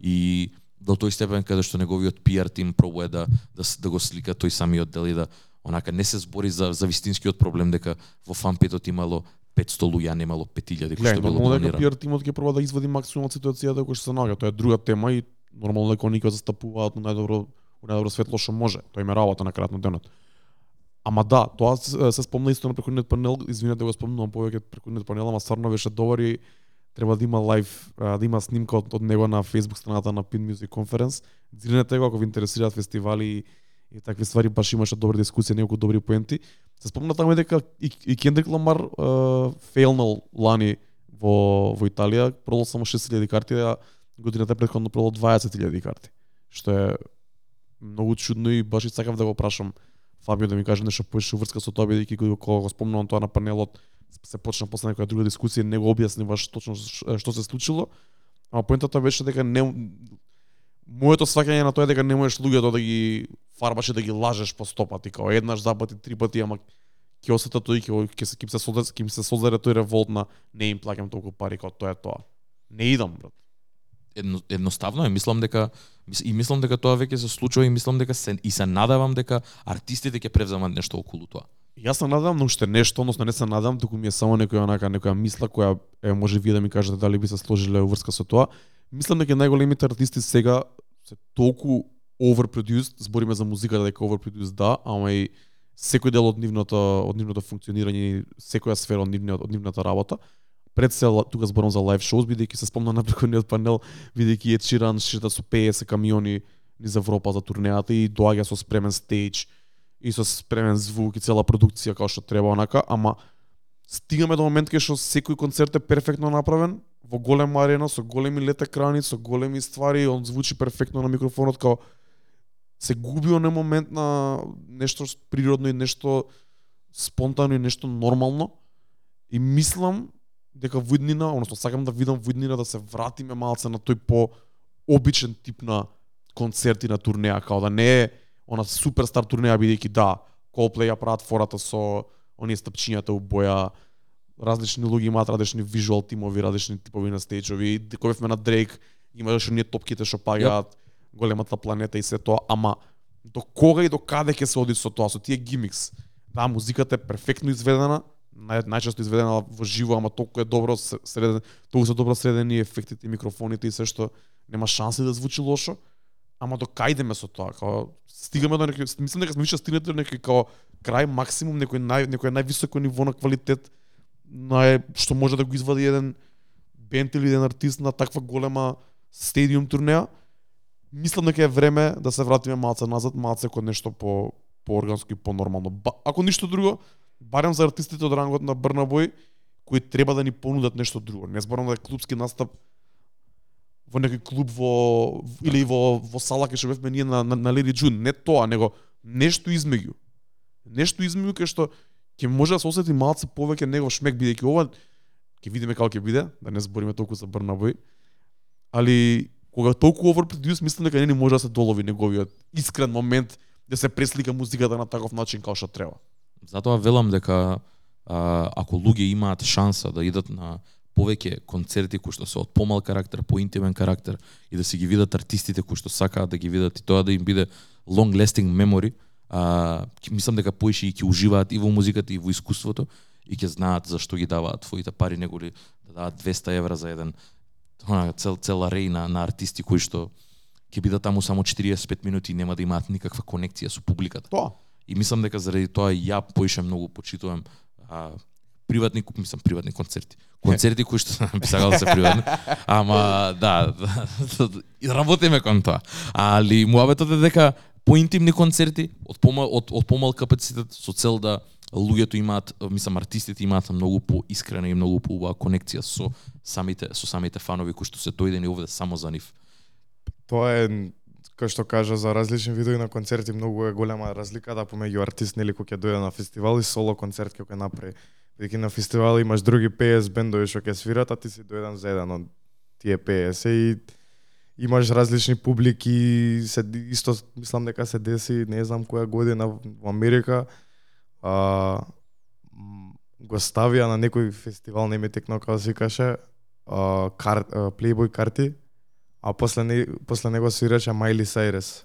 и до тој степен каде што неговиот PR тим пробува да да, да го слика тој самиот дел и да онака не се збори за за вистинскиот проблем дека во фанпетот имало 500 луѓе, а немало 5000 кој што било планирано. PR тимот ќе проба да извади максимум од ситуацијата која што се наоѓа. Тоа е друга тема и нормално дека они ќе го застапуваат на најдобро у најдобро светло што може. Тоа им е работа на крајот на денот. Ама да, тоа се, се спомна исто на пrekојниот панел, извинете го спомнувам повеќе пrekојниот панел, ама стварно беше добар и треба да има лайв, да има снимка од, од него на Facebook страната на Pin Music Conference. Дзирнете го ако ви интересираат фестивали и, и такви ствари, баш имаше добри дискусии, неколку добри поенти. Се спомна таму дека и, и Кендрик Ламар uh, фейлнал лани во во Италија, продал само 6000 карти, а годината претходно продал 20000 карти. Што е многу чудно и баш и сакав да го прашам Фабио да ми каже нешто поише врска со тоа бидејќи кога го спомнувам тоа на панелот се почна после некоја друга дискусија не го објасни баш точно што се случило. Ама поентата беше дека не моето сваќање на тоа е дека не можеш луѓето да ги фарбаш и да ги лажеш по сто пати, као еднаш, два пати, три пати, ама ќе осета тој ќе ќе се ќе се создаде ќе се создаде тој револт на не им плаќам толку пари као тоа е тоа. Не идам, брат. едно, едноставно е, мислам дека и мислам дека тоа веќе се случува и мислам дека се и се надевам дека артистите ќе превземат нешто околу тоа. Јас се надам на уште нешто, односно не се надам, туку ми е само некоја онака некоја мисла која е може вие да ми кажете дали би се сложиле врска со тоа. Мислам дека најголемите артисти сега се толку overproduced, збориме за музиката да дека overproduced да, ама и секој дел од нивното од нивното функционирање и секоја сфера од нивниот од нивната работа. Пред се тука зборам за лайв шоуз бидејќи се спомна на претходниот панел бидејќи е Чиран шета со 50 камиони низ Европа за турнејата и доаѓа со спремен стејдж и со спремен звук и цела продукција како што треба онака, ама стигаме до момент кај што секој концерт е перфектно направен во голема арена со големи лет екрани, со големи ствари, он звучи перфектно на микрофонот као се губи оној момент на нешто природно и нешто спонтано и нешто нормално. И мислам дека виднина, односно сакам да видам виднина да се вратиме малце на тој по обичен тип на концерти на турнеја, као да не е она суперстар турнеја бидејќи да, Coldplay ја прават фората со оние стапчињата у боја, различни луѓе имаат различни визуал тимови, различни типови на стејчови, кога на Дрейк, имаше оние топките што пагаат, големата планета и се тоа, ама до кога и до каде ќе се оди со тоа, со тие гимикс? Да, музиката е перфектно изведена, нај, најчесто изведена во живо, ама толку е добро среден, толку се добро средени ефектите, микрофоните и се што нема шанси да звучи лошо. Ама до кај идеме со тоа? Као стигаме до некој мислам дека сме више стигнати до некој као крај максимум некој нај некој највисоко ниво на квалитет на што може да го извади еден бенд или еден артист на таква голема стадиум турнеја. Мислам дека е време да се вратиме малце назад, малце кон нешто по поорганско и понормално. Ба, ако ништо друго, барем за артистите од рангот на Брнабој кои треба да ни понудат нешто друго. Не зборам да е клубски настап во некој клуб во или во во сала кај што бевме ние на, на, на Леди Джун, не тоа, него нешто измеѓу. Нешто измеѓу кај што ќе може да се осети малце повеќе негов шмек бидејќи ова ќе видиме како ќе биде, да не збориме толку за Брнабој. Али кога толку overproduce, мислам дека не ни може да се долови неговиот искрен момент да се преслика музиката на таков начин како што треба. Затоа велам дека а, ако луѓе имаат шанса да идат на повеќе концерти кои што се од помал карактер, поинтимен карактер и да се ги видат артистите кои што сакаат да ги видат и тоа да им биде long lasting memory, а, мислам дека поише и ќе уживаат и во музиката и во искуството и ќе знаат зашто ги даваат твоите пари неголи да даваат 200 евра за еден она цел цел арей на, на артисти кои што ќе бидат таму само 45 минути и нема да имаат никаква конекција со публиката. Тоа. И мислам дека заради тоа ја поише многу почитувам а, приватни, мислам приватни концерти. Концерти кои што би сакал да се приватни. Ама да, да, работиме кон тоа. Али муабетот е дека поинтимни концерти од помал од, од помал капацитет со цел да луѓето имаат, мислам артистите имаат многу поискрена и многу поубава конекција со самите со самите фанови кои што се дојдени овде само за нив. Тоа е кој што кажа за различни видови на концерти, многу е голема разлика да помеѓу артист нели кој ќе дојде на фестивал и соло концерт кој ќе направи. Бидејќи на фестивал имаш други PS бендови што ќе свират, а ти си дојден за еден од тие PS и имаш различни публики, се исто мислам дека се деси, не знам која година во Америка, а, го ставија на некој фестивал, не ми текно како се каше, а, кар, а, Playboy карти, а после, не, после него свираше Майли Сайрес.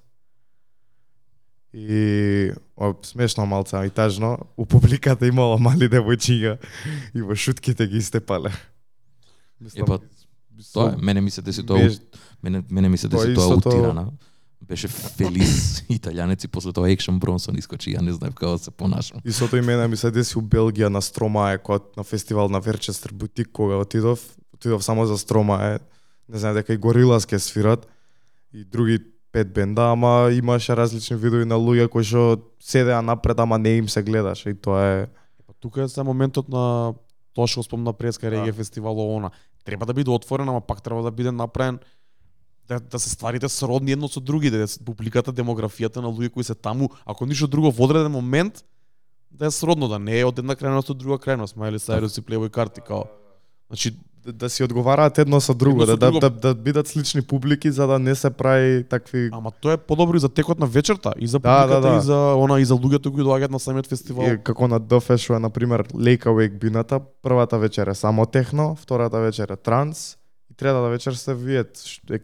И о, смешно малце и тажно, у публиката имало мали девојчиња и во шутките ги истепале. Е, па, Тоа е, мене ми се деси тоа, мене, мене ми се Тоа деси тоа утирана. Беше Фелис италијанец и после тоа Екшен Бронсон искочи, ја не знаев како да се понашам. И мене ми се деси у Белгија на Стромае, кога на фестивал на Верчестер бутик кога отидов, отидов само за Стромае. Не знам дека и Горилас ке свират и други пет бенда, ама имаше различни видови на луѓе кои што седеа напред, ама не им се гледаше и тоа е Па тука е се моментот на тоа што спомна преска реге Да. фестивал она. Треба да биде отворен, ама пак треба да биде направен да, да се стварите сродни едно со други, да публиката, демографијата на луѓе кои се таму, ако ништо друго во одреден момент да е сродно, да не е од една крајност од друга крајност, Майли Сайрус и Playboy карти као. Значи, да, да си одговараат едно со друго, Едно со да, друго. да, да, да бидат слични публики за да не се прави такви ама тоа е подобро и за текот на вечерта, и за Да, публиката, да, да. и за она и за луѓето кои доаѓаат на самиот фестивал. И како на ДФ што е на пример Lake Awake бината, првата вечер е само техно, втората вечер е транс и третата вечер се виет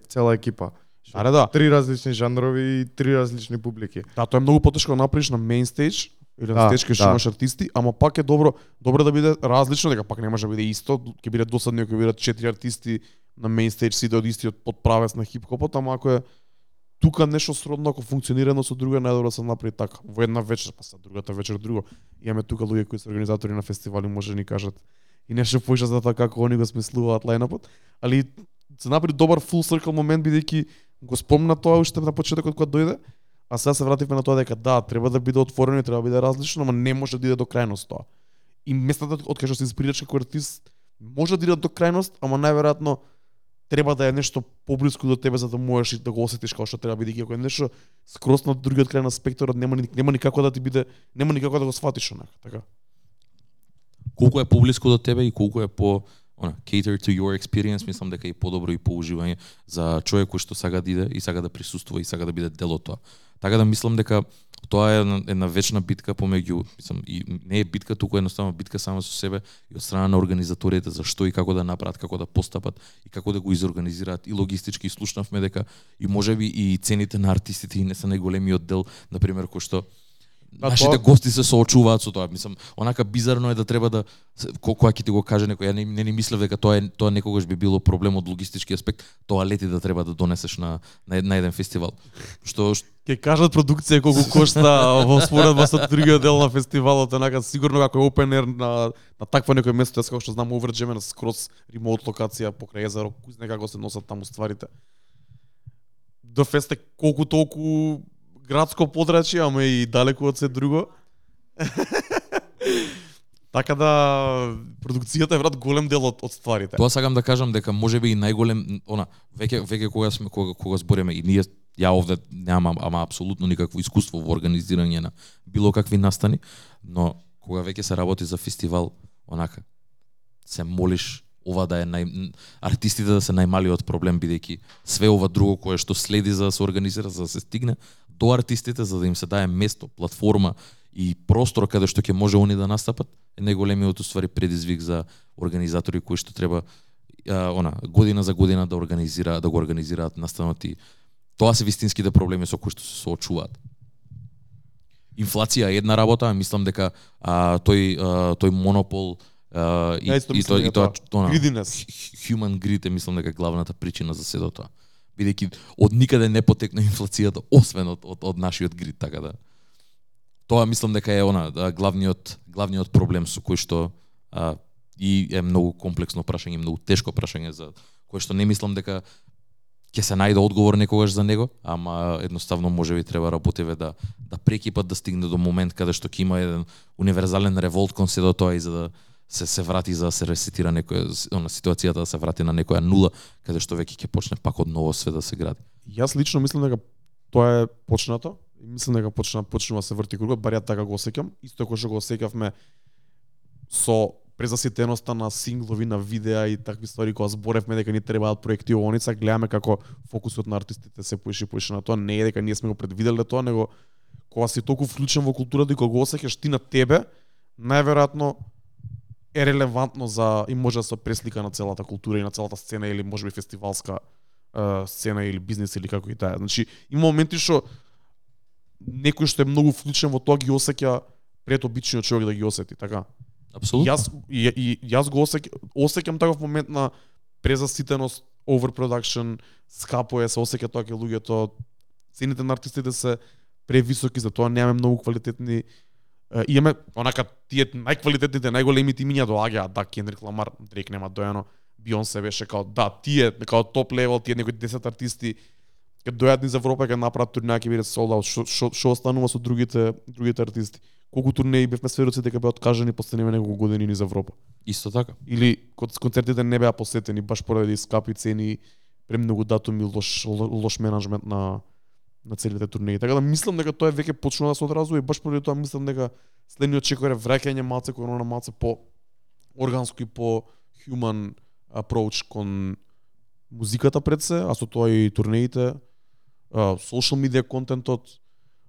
цела екипа. Аре да. Три различни жанрови и три различни публики. Да, тоа е многу потешко да направиш на мейн стејдж или на Да, стејдж кај што да. имаш артисти, ама пак е добро, добро да биде различно, дека пак не може да биде исто, ќе биде досадно ако бидат четири артисти на мейн стејдж сите од истиот подправец на хип-хопот, ама ако е тука нешто сродно, ако функционира едно со друго, е најдобро да се направи така. Во една вечер, па са другата вечер друго. Имаме тука луѓе кои се организатори на фестивали, може да ни кажат и нешто поише за тоа како они го смислуваат лајнапот, али се направи добар full circle момент бидејќи го спомна тоа уште на почетокот кога дојде, а сега се вративме на тоа дека да, треба да биде отворено и треба да биде различно, но не може да иде до крајност тоа. И местата од кај што се инспирираш како артист може да иде до крајност, ама најверојатно треба да е нешто поблиску до тебе за да можеш да го осетиш како што треба бидејќи ако е нешто скроз на другиот крај на спектарот нема нема никако да ти биде нема никако да го сфатиш онака, така колку е поблиску до тебе и колку е по она cater to your experience, мислам дека е подобро и поуживање за човек кој што сака да иде и сака да присуствува и сака да биде дел од тоа. Така да мислам дека тоа е една, една вечна битка помеѓу, мислам, и не е битка туку е едноставно битка само со себе и од страна на организаторите за што и како да направат, како да постапат и како да го изорганизираат и логистички и слушнавме дека и можеби и цените на артистите и не се најголемиот дел, на пример кој што Да, Нашите тоа- гости се соочуваат со тоа. Мислам, онака бизарно е да треба да се- ко- кога ќе ти го каже некој, ја не, не ни мислев дека тоа е тоа некогаш би било проблем од логистички аспект, тоа лети да треба да донесеш на на, на еден фестивал. Што што- Ке кажат продукција колку кошта во споредба со другиот дел на фестивалот, онака сигурно ако е open air на на такво некој место, јас како што знам уврџеме на скроз ремоут локација покрај езеро, кој знае како се носат таму стварите. До фест е колку толку градско подрачје, ама и далеку од се друго. Така да продукцијата е врат голем дел од, од стварите. Тоа сакам да кажам дека можеби и најголем она веќе веќе кога сме кога, кога збореме и ние ја овде немам ама апсолутно никакво искуство во организирање на било какви настани, но кога веќе се работи за фестивал, онака се молиш ова да е нај артистите да се најмалиот проблем бидејќи све ова друго кое што следи за да се организира за да се стигне до артистите за да им се дае место, платформа и простор каде што ќе може они да настапат е најголемиот уствари предизвик за организатори кои што треба а, она година за година да организира да го организираат настанот и тоа се вистинските проблеми со кои што се соочуваат. Инфлација е една работа, мислам дека а, тој а, тој монопол а, и, и, и дека тоа она, Greediness. human greed е мислам дека главната причина за седо тоа. Бидејќи од никаде не потекна инфлацијата освен од, од, од нашиот грид, така да. Тоа мислам дека е она да, главниот главниот проблем со кој што а, и е многу комплексно прашање, многу тешко прашање за кое што не мислам дека ќе се најде одговор некогаш за него, ама едноставно може би треба работеве да да прекипат да стигне до момент каде што ќе има еден универзален револт кон се до тоа и за да се се врати за да се ресетира некоја она ситуацијата да се врати на некоја нула каде што веќе ќе почне пак од ново све да се гради. Јас лично мислам дека тоа е почнато и мислам дека почна почнува да се врти кругот, бар ја така го осеќам, исто како што го осеќавме со презаситеноста на синглови, на видеа и такви ствари кога зборевме дека ни требаат проекти овоница, гледаме како фокусот на артистите се поише поише на тоа, не е дека ние сме го предвиделе тоа, него кога си толку вклучен во културата и кога го осеќаш ти на тебе, најверојатно е релевантно за и може да се преслика на целата култура и на целата сцена или можеби фестивалска е, сцена или бизнес или како и таа. Значи, има моменти што некој што е многу вклучен во тоа ги осеќа пред обичниот човек да ги осети, така. Апсолутно. Јас и, и јас го осеќам осеќам таков момент на презаситеност, overproduction, скапо е, се осеќа тоа кај луѓето, цените на артистите се превисоки, затоа немаме многу квалитетни имаме онака тие најквалитетните, најголемите имиња доаѓаат, да, Кендрик Ламар, Дрейк нема доено, Бионсе беше као да, тие као топ левел, тие некои 10 артисти ќе дојдат низ Европа ќе направат турнеја ќе биде sold out. Што што што останува со другите другите артисти? Колку турнеи бевме сведоци дека беа откажани последниве неколку години низ Европа? Исто така. Или кон- концертите не беа посетени баш поради скапи цени, премногу датуми, лош лош менаџмент на на целите турнири. Така да мислам дека тоа е веќе почнува да се одразува и баш поради тоа мислам дека следниот чекор е враќање малце кон она малце по органско и по human approach кон музиката пред се, а со тоа и турнеите, social media контентот,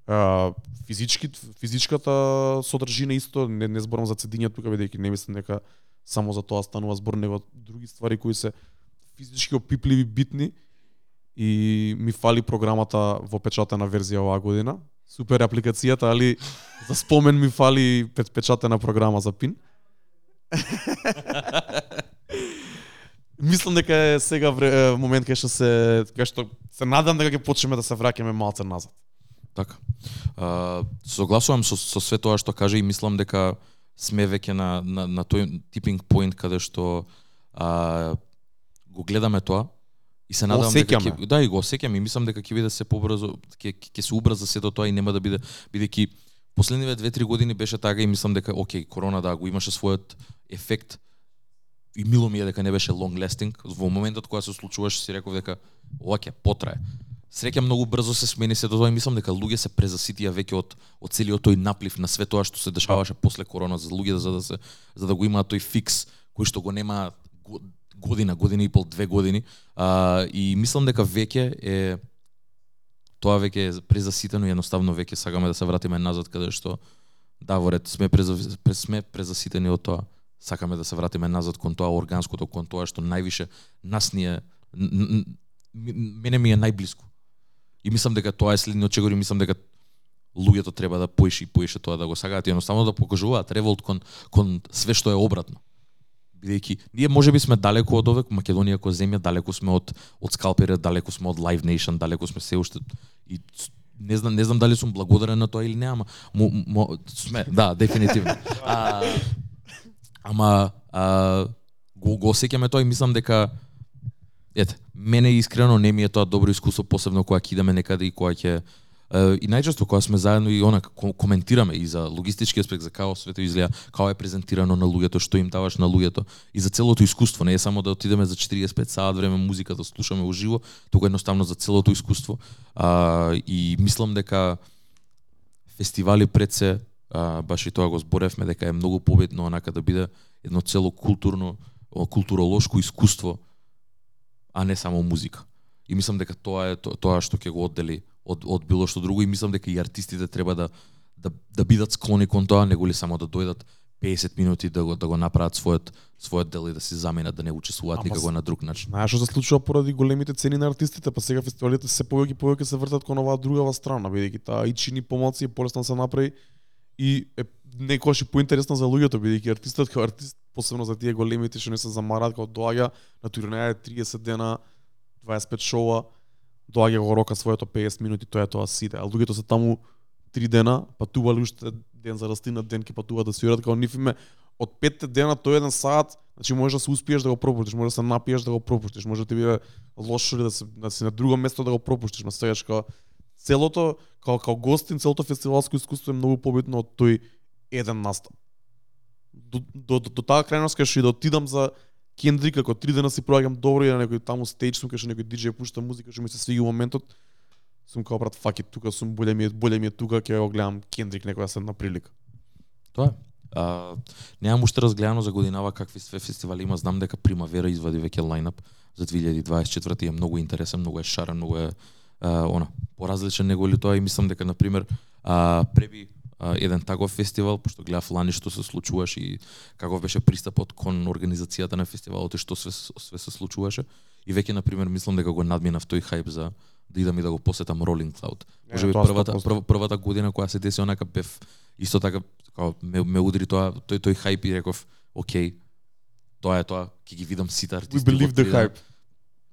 а, физички физичката содржина исто, не, не зборам за цедиња тука бидејќи не мислам дека само за тоа станува збор, него други ствари кои се физички опипливи, битни и ми фали програмата во печатена верзија оваа година. Супер апликацијата, али за спомен ми фали печатена програма за пин. Мислам дека е сега вре, момент кај што се кај што се надам дека ќе почнеме да се враќаме малце назад. Така. А, согласувам со, со све тоа што каже и мислам дека сме веќе на, на, на тој типинг поинт каде што а, го гледаме тоа и се надам дека ќе, да и го осеќам и мислам дека ќе биде се побрзо ќе ќе се убрза сето тоа и нема да биде бидејќи последниве 2-3 години беше така и мислам дека окей корона да го имаше својот ефект. И мило ми е дека не беше long lasting. Во моментот кога се случуваше си реков дека ова ќе потрае. Среќа многу брзо се смени се тоа и мислам дека луѓе се презаситија веќе од од целиот тој наплив на све тоа што се дешаваше после корона за луѓе за да се за да го имаат тој фикс кој што го нема година, година и пол, две години. А, и мислам дека веќе е тоа веќе е презаситено и едноставно веќе сакаме да се вратиме назад каде што да сме преза, сме презаситени од тоа. Сакаме да се вратиме назад кон тоа органското, кон тоа што највише нас ни е мене ми е најблиску. И мислам дека тоа е следниот чегор и мислам дека луѓето треба да поише и поише тоа да го сакаат и едноставно да покажуваат револт кон кон све што е обратно. Бидејќи ние можеби сме далеку од овек, Македонија како земја, далеку сме од од скалпери, далеку сме од Live Nation, далеку сме се уште и не знам не знам дали сум благодарен на тоа или не, ама мо, мо, сме, да, дефинитивно. А, ама а, го, го осеќаме тоа и мислам дека ете, мене искрено не ми е тоа добро искуство, посебно кога ќе идеме некаде и кога ќе И најчесто кога сме заедно и она коментираме и за логистички аспект за како свето изгледа, како е презентирано на луѓето, што им даваш на луѓето и за целото искуство, не е само да отидеме за 45 саат време музика да слушаме уживо, туку едноставно за целото искуство. А, и мислам дека фестивали пред се, а, баш и тоа го зборевме дека е многу победно онака да биде едно цело културно културолошко искуство, а не само музика. И мислам дека тоа е то- тоа што ќе го оддели од од било што друго и мислам дека и артистите треба да да да бидат склони кон тоа, него ли само да дојдат 50 минути да го да го направат својот својот дел и да се заменат да не учествуваат никако на друг начин. Знаеш што се случува поради големите цени на артистите, па сега фестивалите се повеќе и повеќе се вртат кон оваа другава страна, бидејќи таа и чини помалци е полесно да се направи и е некојаш и поинтересна за луѓето, бидејќи артистот како артист, посебно за тие големите што не се замараат, кога доаѓа на турнеја 30 дена, 25 шоуа, доаѓа го рока своето 50 минути, тоа е тоа сите. А луѓето се таму 3 дена, патували уште ден за растина ден ке патуваат да свират, као нив име од петте дена тој еден саат, значи можеш да се успиеш да го пропуштиш, може да се напиеш да го пропуштиш, може да ти биде лошо или да се да си на друго место да го пропуштиш, ма стојаш као целото као као гостин целото фестивалско искуство е многу побитно од тој еден настап. До, до, до, до таа крајност кај што и да отидам за Кендрик, ако три дена си проаѓам добро и на некој таму стејдж сум кај што некој диџеј пушта музика што ми се свиѓа моментот, сум као брат факи тука сум боле ми е боле ми е тука ќе го гледам Кендрик некоја седна прилика. Тоа е. А, немам уште разгледано за годинава какви све фестивали има. Знам дека Примавера извади веќе лајнап за 2024 е многу интересен, многу е шарен, многу е а, она поразличен него или тоа и мислам дека на пример а, преби еден таков фестивал, пошто гледав лани што се случуваше и каков беше пристапот кон организацијата на фестивалот и што све, све се случуваше. И веќе на пример мислам дека го надминав тој хајп за да идам и да го посетам Rolling Cloud. Е, Може би првата 100%. прв, првата година кога се деси онака бев исто така као ме, ме удри тоа тој тој хајп и реков окей тоа е тоа ќе ги видам сите We артисти believe во the hype.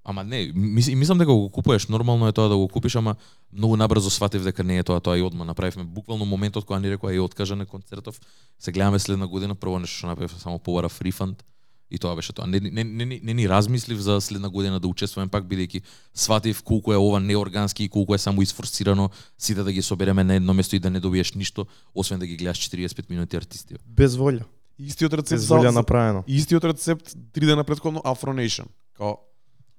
Ама не, мис, мислам дека го купуваш, нормално е тоа да го купиш, ама многу набрзо сватив дека не е тоа, тоа и одма направивме буквално моментот кога ни рекоа ја откажа на концертов, се гледаме следна година, прво нешто што направив само побарав рефанд и тоа беше тоа. Не, не, не, не, не ни размислив за следна година да учествувам пак бидејќи сватив колку е ова неоргански и колку е само изфорсирано сите да ги собереме на едно место и да не добиеш ништо, освен да ги гледаш 45 минути артисти. Без волја. Истиот рецепт Без за, направено. истиот рецепт три дена претходно Afro Nation. Као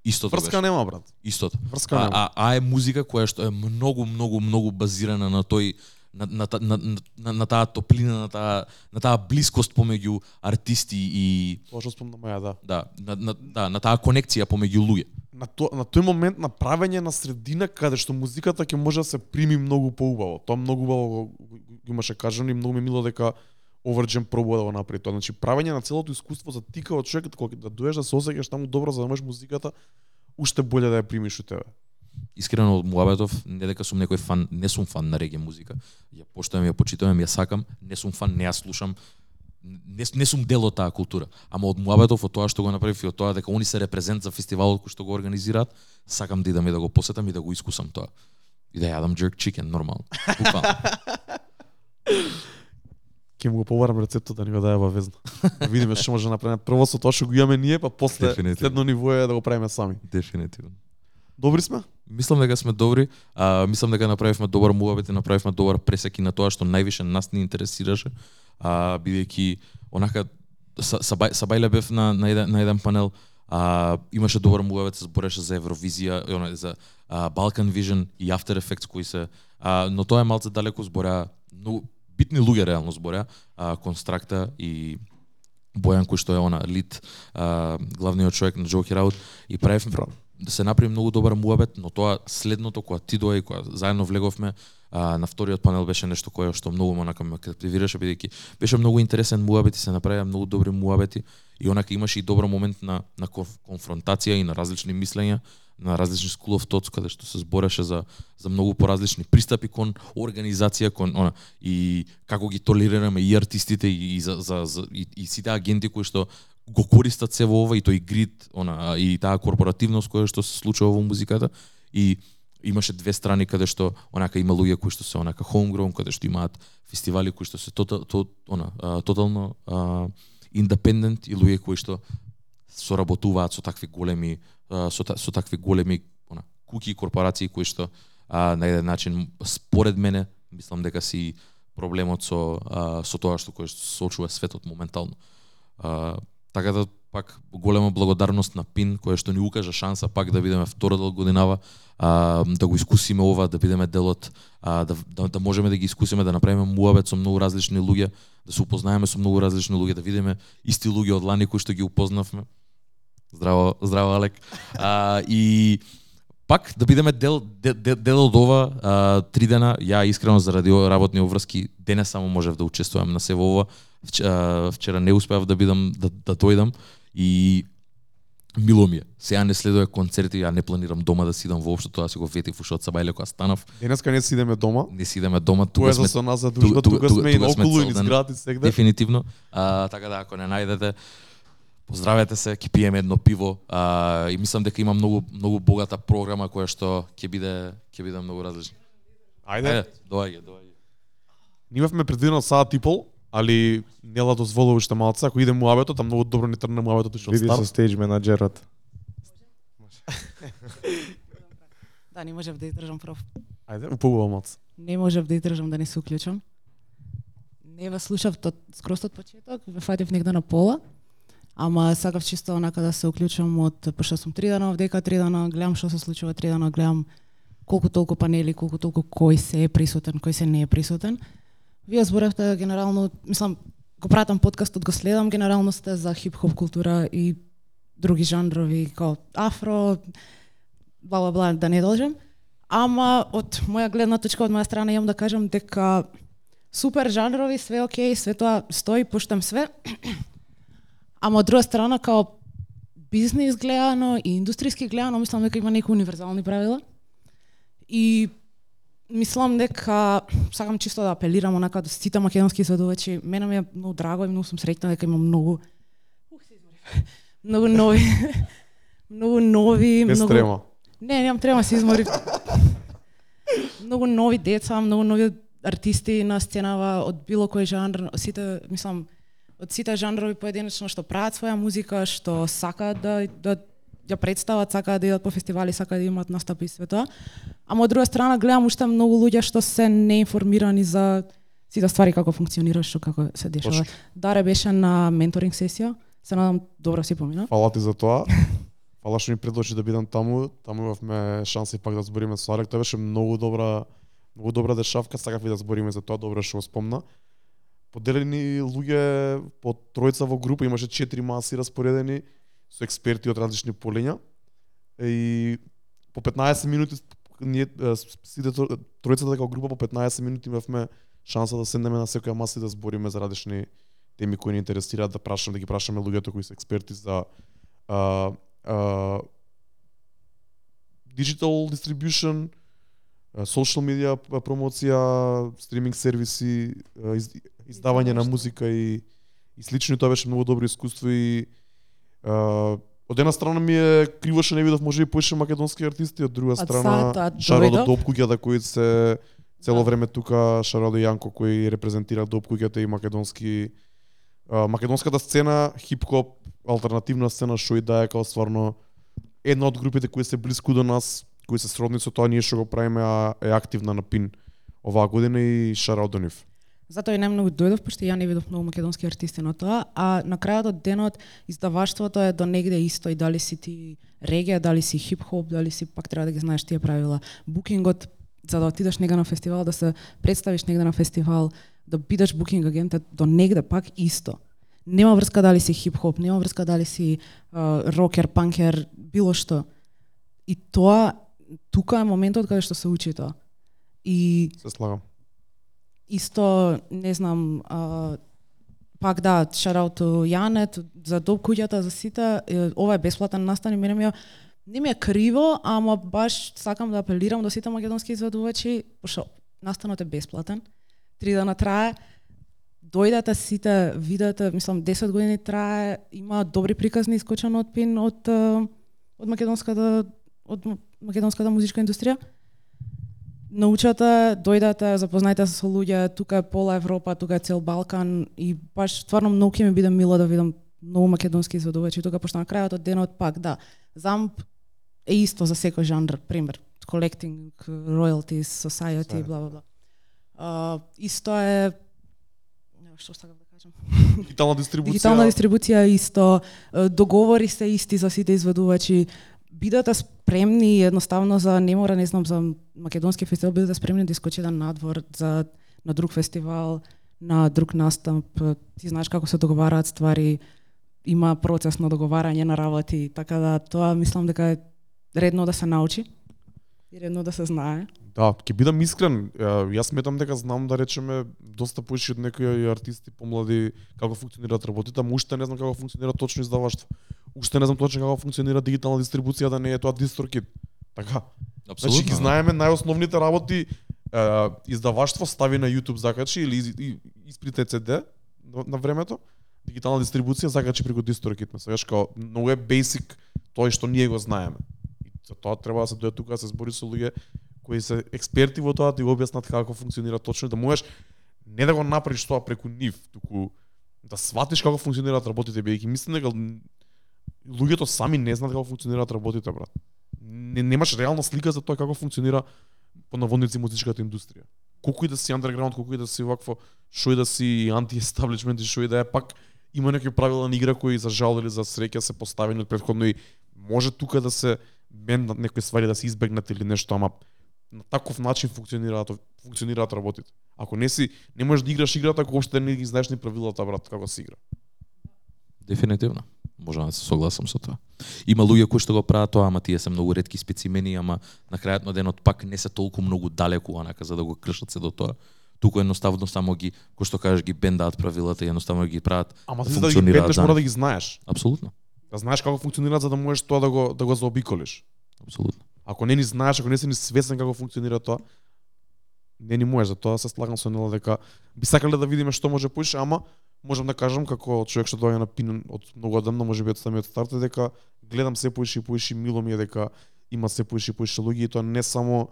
Истото врска беше. нема брат. Истото. Врска А, нема. а, а е музика која што е многу, многу, многу базирана на тој на, на, на, на, на, на таа топлина, на таа, на таа блискост помеѓу артисти и Тоа што спомнам ја, да. да, на, на, да, на таа конекција помеѓу луѓе. на, то, на тој момент на правење на средина каде што музиката ќе може да се прими многу поубаво. Тоа многу убаво го, имаше кажано и многу ми мило дека Overjam пробува да го направи тоа. Значи правење на целото искуство за ти како човек кога да доеш да се осеќаш таму добро за да можеш музиката уште боле да ја примиш у тебе. Искрено од Муабетов, не дека сум некој фан, не сум фан на реге музика. Ја поштојам, ја почитувам, ја сакам, не сум фан, не ја слушам, не, не сум дел од таа култура. Ама од Муабетов, од тоа што го направив и од тоа дека они се репрезент за фестивалот кој што го организираат, сакам да идам и да го посетам и да го искусам тоа. И да јадам jerk chicken, нормално. Ќе му го побарам рецептот да ни го даде везна. Да видиме што може да направиме. Прво со тоа што го имаме ние, па после Дефинитивно. следно ниво е да го правиме сами. Дефинитивно. Добри сме? Мислам дека сме добри, а, мислам дека направивме добар муабет и направивме добар пресек и на тоа што највише нас не интересираше, а, бидејќи онака са, сабај, сабајле бев на, на, еден, на еден панел, а, имаше добар муабет, се збореше за Евровизија, и за а, Balkan Vision и After Effects кои се, а, но тоа е малце далеко збореа, но битни луѓе реално збореа, Констракта и Бојан кој што е она лид, а, главниот човек на Joker Out и правевме да се направи многу добар муабет, но тоа следното кога ти доаѓа и кога заедно влеговме а, на вториот панел беше нешто кое што многу ме ме капитивираше бидејќи беше многу интересен муабет и се направија многу добри муабети и онака имаше и добар момент на на конфронтација и на различни мислења, на различни school of thoughts каде што се збореше за за многу поразлични пристапи кон организација кон она и како ги толерираме и артистите и, и за, за, за и, и сите агенти кои што го користат се во ова и тој грид, она и таа корпоративност која што се случува во музиката. И имаше две страни каде што онака има луѓе кои што се онака homegrown, каде што имаат фестивали кои што се тотал, то, она, а, тотално а, индепендент и луѓе кои што соработуваат со такви големи со, со такви големи она куки корпорации кои што а, на еден начин според мене мислам дека си проблемот со а, со тоа што кој се сочува светот моментално. А, така да пак голема благодарност на Пин која што ни укажа шанса пак да бидеме втора годинава, а, да го искусиме ова, да бидеме делот, а, да, да, да можеме да ги искусиме да направиме муавет со многу различни луѓе, да се упознаеме со многу различни луѓе, да видиме исти луѓе од лани кои што ги упознавме. Здраво, здраво Алек. А, и пак да бидеме дел, дел, дел од ова а, три дена, ја искрено заради работни обврски денес само можев да учествувам на се во ова. Вчера, вчера не успеав да бидам да, да дојдам и мило ми е. Сега не следува концерти, ја не планирам дома да сидам воопшто, тоа си го ветив уште од Сабајле кога станав. Денеска не сидеме дома. Не сидеме дома, тука сме со нас за дружба, тука сме и околу и низ целден. град и сегде. Дефинитивно. А, така да ако не најдете Поздравете се, ќе пиеме едно пиво а, и мислам дека има многу многу богата програма која што ќе биде ќе биде многу различна. Ајде. Ајде, доаѓа, доаѓа. Ние имавме предвидено саат и пол, али Нела дозволува уште малце, ако иде муабетот, а многу добро ни тргна муабетот уште од Види со стейдж менаџерот. Да, не можев да издржам прав. Ајде, упогува малце. Не можев да издржам да не се уклучам. Не ве слушав од скроз од почеток, ве фатив негде на пола. Ама сакав чисто онака да се уклучам од пошто сум три дена овдека, три дена гледам што се случува, три дена гледам колку толку панели, колку толку кој се е присутен, кој се не е присутен. Вие зборевте генерално, мислам, го пратам подкастот, го следам, генерално сте за хип-хоп култура и други жанрови, као афро, бла бла бла, да не должам. Ама од моја гледна точка, од моја страна, имам да кажам дека супер жанрови, све окей, све тоа стои, пуштам све. Ама од друга страна, као бизнис гледано и индустријски гледано, мислам дека има некои универзални правила. И мислам дека сакам чисто да апелирам онака до сите македонски изведувачи. Мене ми е многу драго и многу сум среќна дека има многу Ух, се изморив. многу нови многу нови, Без многу трема. Не, немам трема се изморив. многу нови деца, многу нови артисти на сценава од било кој жанр, сите, мислам, од сите жанрови поединечно што прават своја музика, што сакаат да да ја представат, сакаат да идат по фестивали, сакаат да имаат настапи и све тоа. Ама од друга страна гледам уште многу луѓе што се неинформирани за сите ствари како функционира, што како се дешава. Точно. Даре беше на менторинг сесија. Се надам добро си помина. Фала ти за тоа. Фала што ми предложи да бидам таму. Таму имавме шанса и пак да збориме со Арек. Тоа беше многу добра многу добра дешавка, сакав и да збориме за тоа, добро што го спомна. Поделени луѓе по тројца во група, имаше четири маси распоредени со експерти од различни полиња. И по 15 минути ние сите тро- тројцата како група по 15 минути имавме шанса да седнеме на секоја маса и да збориме за различни теми кои ни интересираат, да прашаме, да ги прашаме луѓето кои се експерти за а, а, digital distribution, social media промоција, стриминг сервиси, из, издавање на музика и и слично и тоа беше многу добро искуство и од една страна ми е криво што не видов може и поише македонски артисти, од друга страна затоа Шаро до дојдов. Допкуќата кои се цело Да. време тука Шаро до Јанко кои репрезентира Допкуќата и македонски македонската сцена, хип-хоп, алтернативна сцена што и да е као стварно една од групите кои се блиску до нас, кои се сродни со тоа ние што го правиме, а е активна на Пин оваа година и шараут до нив. Затоа и најмногу дојдов, пошто ја не видов многу македонски артисти на тоа, а на крајот од денот издаваштвото е до негде исто и дали си ти регија, дали си хип-хоп, дали си пак треба да ги знаеш тие правила. Букингот за да отидеш нега на фестивал, да се представиш негде на фестивал, да бидеш букинг агент е до негде пак исто. Нема врска дали си хип-хоп, нема врска дали си а, рокер, панкер, било што. И тоа тука е моментот каде што се учи тоа. И Се слагам исто, не знам, а, пак да, шараут Јанет, за доб куќата, за сите, ова е бесплатен настан и мене ми е, не ми е криво, ама баш сакам да апелирам до сите македонски изведувачи, пошто настанот е бесплатен, три дена трае, дојдете сите, видете, мислам 10 години трае, има добри приказни искочено од пин од од македонската од македонската музичка индустрија научете, дојдете, запознајте се со луѓе, тука е пола Европа, тука е цел Балкан и баш стварно многу ќе ми биде мило да видам многу македонски изведувачи тука, пошто на крајот од денот пак, да, замп е исто за секој жанр, пример. collecting royalties, society, бла бла бла. Исто е не, што сакам да кажам. Дигитална дистрибуција. Дигитална дистрибуција исто, договори се исти за сите изведувачи. Бидете да спремни едноставно за не мора, не знам, за македонски фестивал, бидете да спремни да искочите надвор за на друг фестивал, на друг настап. Ти знаеш како се договараат ствари, има процес на договарање на работи, така да тоа мислам дека е редно да се научи и редно да се знае. Да, ќе бидам искрен, јас сметам дека знам да речеме доста поише од некои артисти помлади како функционираат работите, ама уште не знам како функционира точно издаваштво. Уште не знам точно како функционира дигитална дистрибуција да не е тоа дистрокит. Така. Значи ги да. знаеме најосновните работи е, издаваштво стави на YouTube закачи или из, исприте CD на, времето, дигитална дистрибуција закачи преку дистрокит. Ме сеќаш као многу е basic тоа што ние го знаеме. И за тоа треба да се дојде тука да се збори со луѓе кои се експерти во тоа да го објаснат како функционира точно да можеш не да го направиш тоа преку нив, туку да сватиш како функционираат работите бидејќи мислам дека луѓето сами не знаат како функционираат да работите брат. Не, немаш реална слика за тоа како функционира по наводници музичката индустрија. Колку и да си underground, колку и да си вакво, што и да си анти-естаблишмент и што и да е, пак има некои правила на игра кои за жал или за среќа се поставени од претходно и може тука да се бендат некои ствари да се избегнат или нешто, ама на таков начин функционираат функционираат работите. Ако не си не можеш да играш играта ако уште не ги знаеш ни правилата брат како се игра. Дефинитивно. Можам да се согласам со тоа. Има луѓе кои што го прават тоа, ама тие се многу ретки специмени, ама на крајот на денот пак не се толку многу далеку онака за да го кршат се до тоа. Туку едноставно само ги, кој што кажеш, ги бендаат правилата и едноставно ги прават. Ама Да ти да ги бендеш за мора да ги знаеш. Апсолутно. Да знаеш како функционираат за да можеш тоа да го да го заобиколиш. Апсолутно. Ако не ни знаеш, ако не си ни свесен како функционира тоа, не ни можеш, за тоа се слагам со Нела дека би сакале да видиме што може поише, ама можам да кажам како човек што доаѓа на пин од многу одамна, може би од самиот старт е дека гледам се поише и поише мило ми е дека има се поише и поише луѓе и тоа не само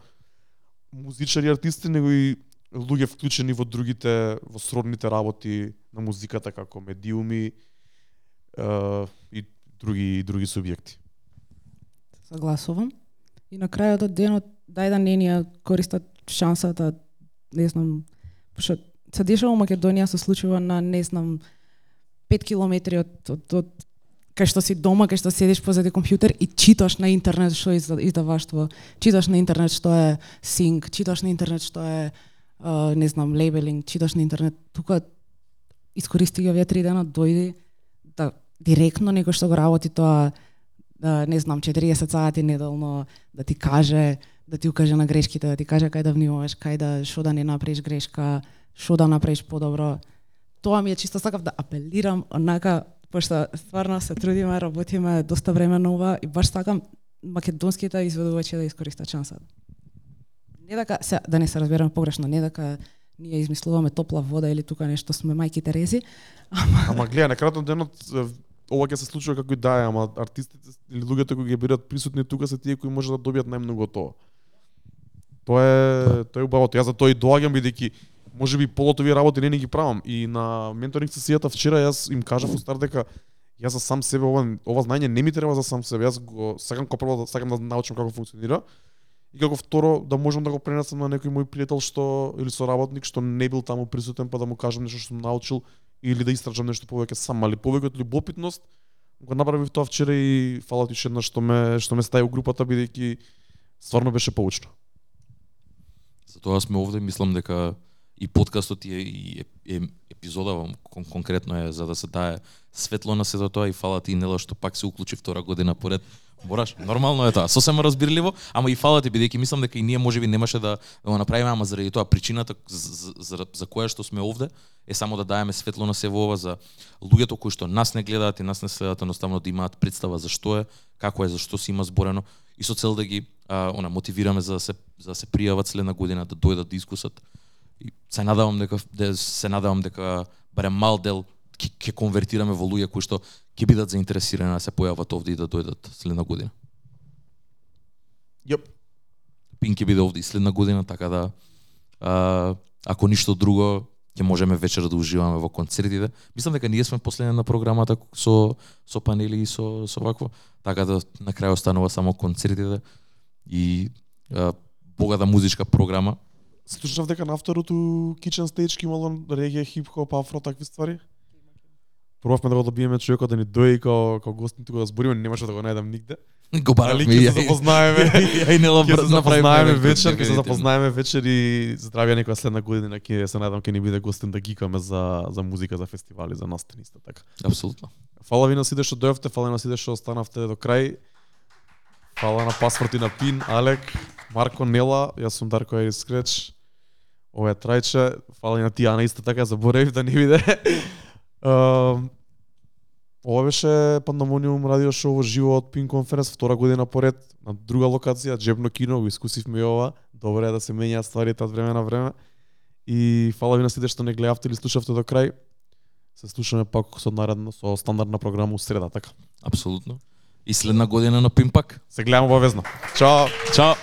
музичари артисти, него и луѓе вклучени во другите во сродните работи на музиката како медиуми е, и други и други субјекти. Согласувам. И на крајот од денот, дај да не ни користат шансата, не знам, пошто се дешава во Македонија се случува на, не знам, 5 километри од, од, од кај што си дома, кај што седиш позади компјутер и читаш на интернет што е изда- издаваштво, читаш на интернет што е синк, читаш на интернет што е не знам, лейбелинг, читаш на интернет, тука искористи ги овие три дена, дојди да директно некој што го работи тоа да, не знам, 40 сати неделно, да ти каже, да ти укаже на грешките, да ти каже кај да внимаваш, кај да што да не направиш грешка, што да направиш подобро. Тоа ми е чисто сакав да апелирам онака пошто стварно се трудиме, работиме доста време на ова и баш сакам македонските изведувачи да искористат шансата. Не дека се, да не се разбераме погрешно, не дека ние измислуваме топла вода или тука нешто сме мајки Терези, Ама гледа, на крајот на денот ова ќе се случува како и да е, ама артистите или луѓето кои ги бидат присутни тука се тие кои може да добијат најмногу од тоа. Тоа е тоа е убавото. Јас за тоа и доаѓам бидејќи може би полото овие работи не ни ги правам и на менторинг сесијата вчера јас им кажав у старт дека јас за сам себе ова ова знаење не ми треба за сам себе. Јас го сакам како прво да сакам да научам како функционира и како второ да можам да го пренесам на некој мој пријател што или соработник што не бил таму присутен па да му кажам нешто што сум научил или да истражам нешто повеќе сам, али повеќе од љубопитност го направив тоа вчера и фала ти уште еднаш што ме што ме стави у групата бидејќи стварно беше поучно. Затоа сме овде, мислам дека и подкастот и, и, и епизода кон, конкретно е за да се дае светло на сето тоа и фала ти Нела што пак се уклучи втора година поред. бораш, нормално е тоа, сосема разбирливо, ама и фала ти бидејќи мислам дека и ние можеби немаше да, да го направиме, ама заради тоа причината за, за, за која што сме овде е само да даеме светло на се во ова за луѓето кои што нас не гледаат и нас не следат, едноставно да имаат представа за што е, како е, за што се има зборено и со цел да ги а, она мотивираме за да се за да се пријават следна година да дојдат да искусат. И се надевам дека де, се надевам дека барем мал дел ќе конвертираме во луѓе кои што ќе бидат заинтересирани да се појават овде и да дојдат следна година. Јеп. Пин ќе биде овде и следна година, така да а, ако ништо друго ќе можеме вечер да уживаме во концертите. Мислам дека ние сме последни на програмата со со панели и со со вакво, така да на крај останува само концертите и а, богата музичка програма. Слушнав дека на второто Kitchen Stage ки имало реге, хип-хоп, афро, такви ствари. Пробавме да го добиеме човекот да ни дојде као, као гостин тука да збориме, немаше да го најдам нигде. Го баравме и се запознаеме. Се брз направиме запознаеме вечер, ќе се видите. запознаеме вечер и здравија некоја следна година ќе се надам ќе ни биде гостин да гикаме за за музика, за фестивали, за настани исто така. Апсолутно. Фала ви на сите што дојавте, фала на сите што останавте до крај. Фала на паспорт и на пин, Алек, Марко Нела, јас сум Дарко Ерис Скреч. Ова е Трајче, фала на ти Ана исто така, заборавив да не виде. Ам, Ова беше Пандамониум радио шоу во живо од Пин конференс втора година поред на друга локација, Джебно кино, го искусивме и ова. Добро е да се менјаат стварите од време на време. И фала ви на сите што не гледавте или слушавте до крај. Се слушаме пак со наредна со стандардна програма у среда, така. Апсолутно. И следна година на Пимпак. Се гледаме обавезно. Чао. Чао.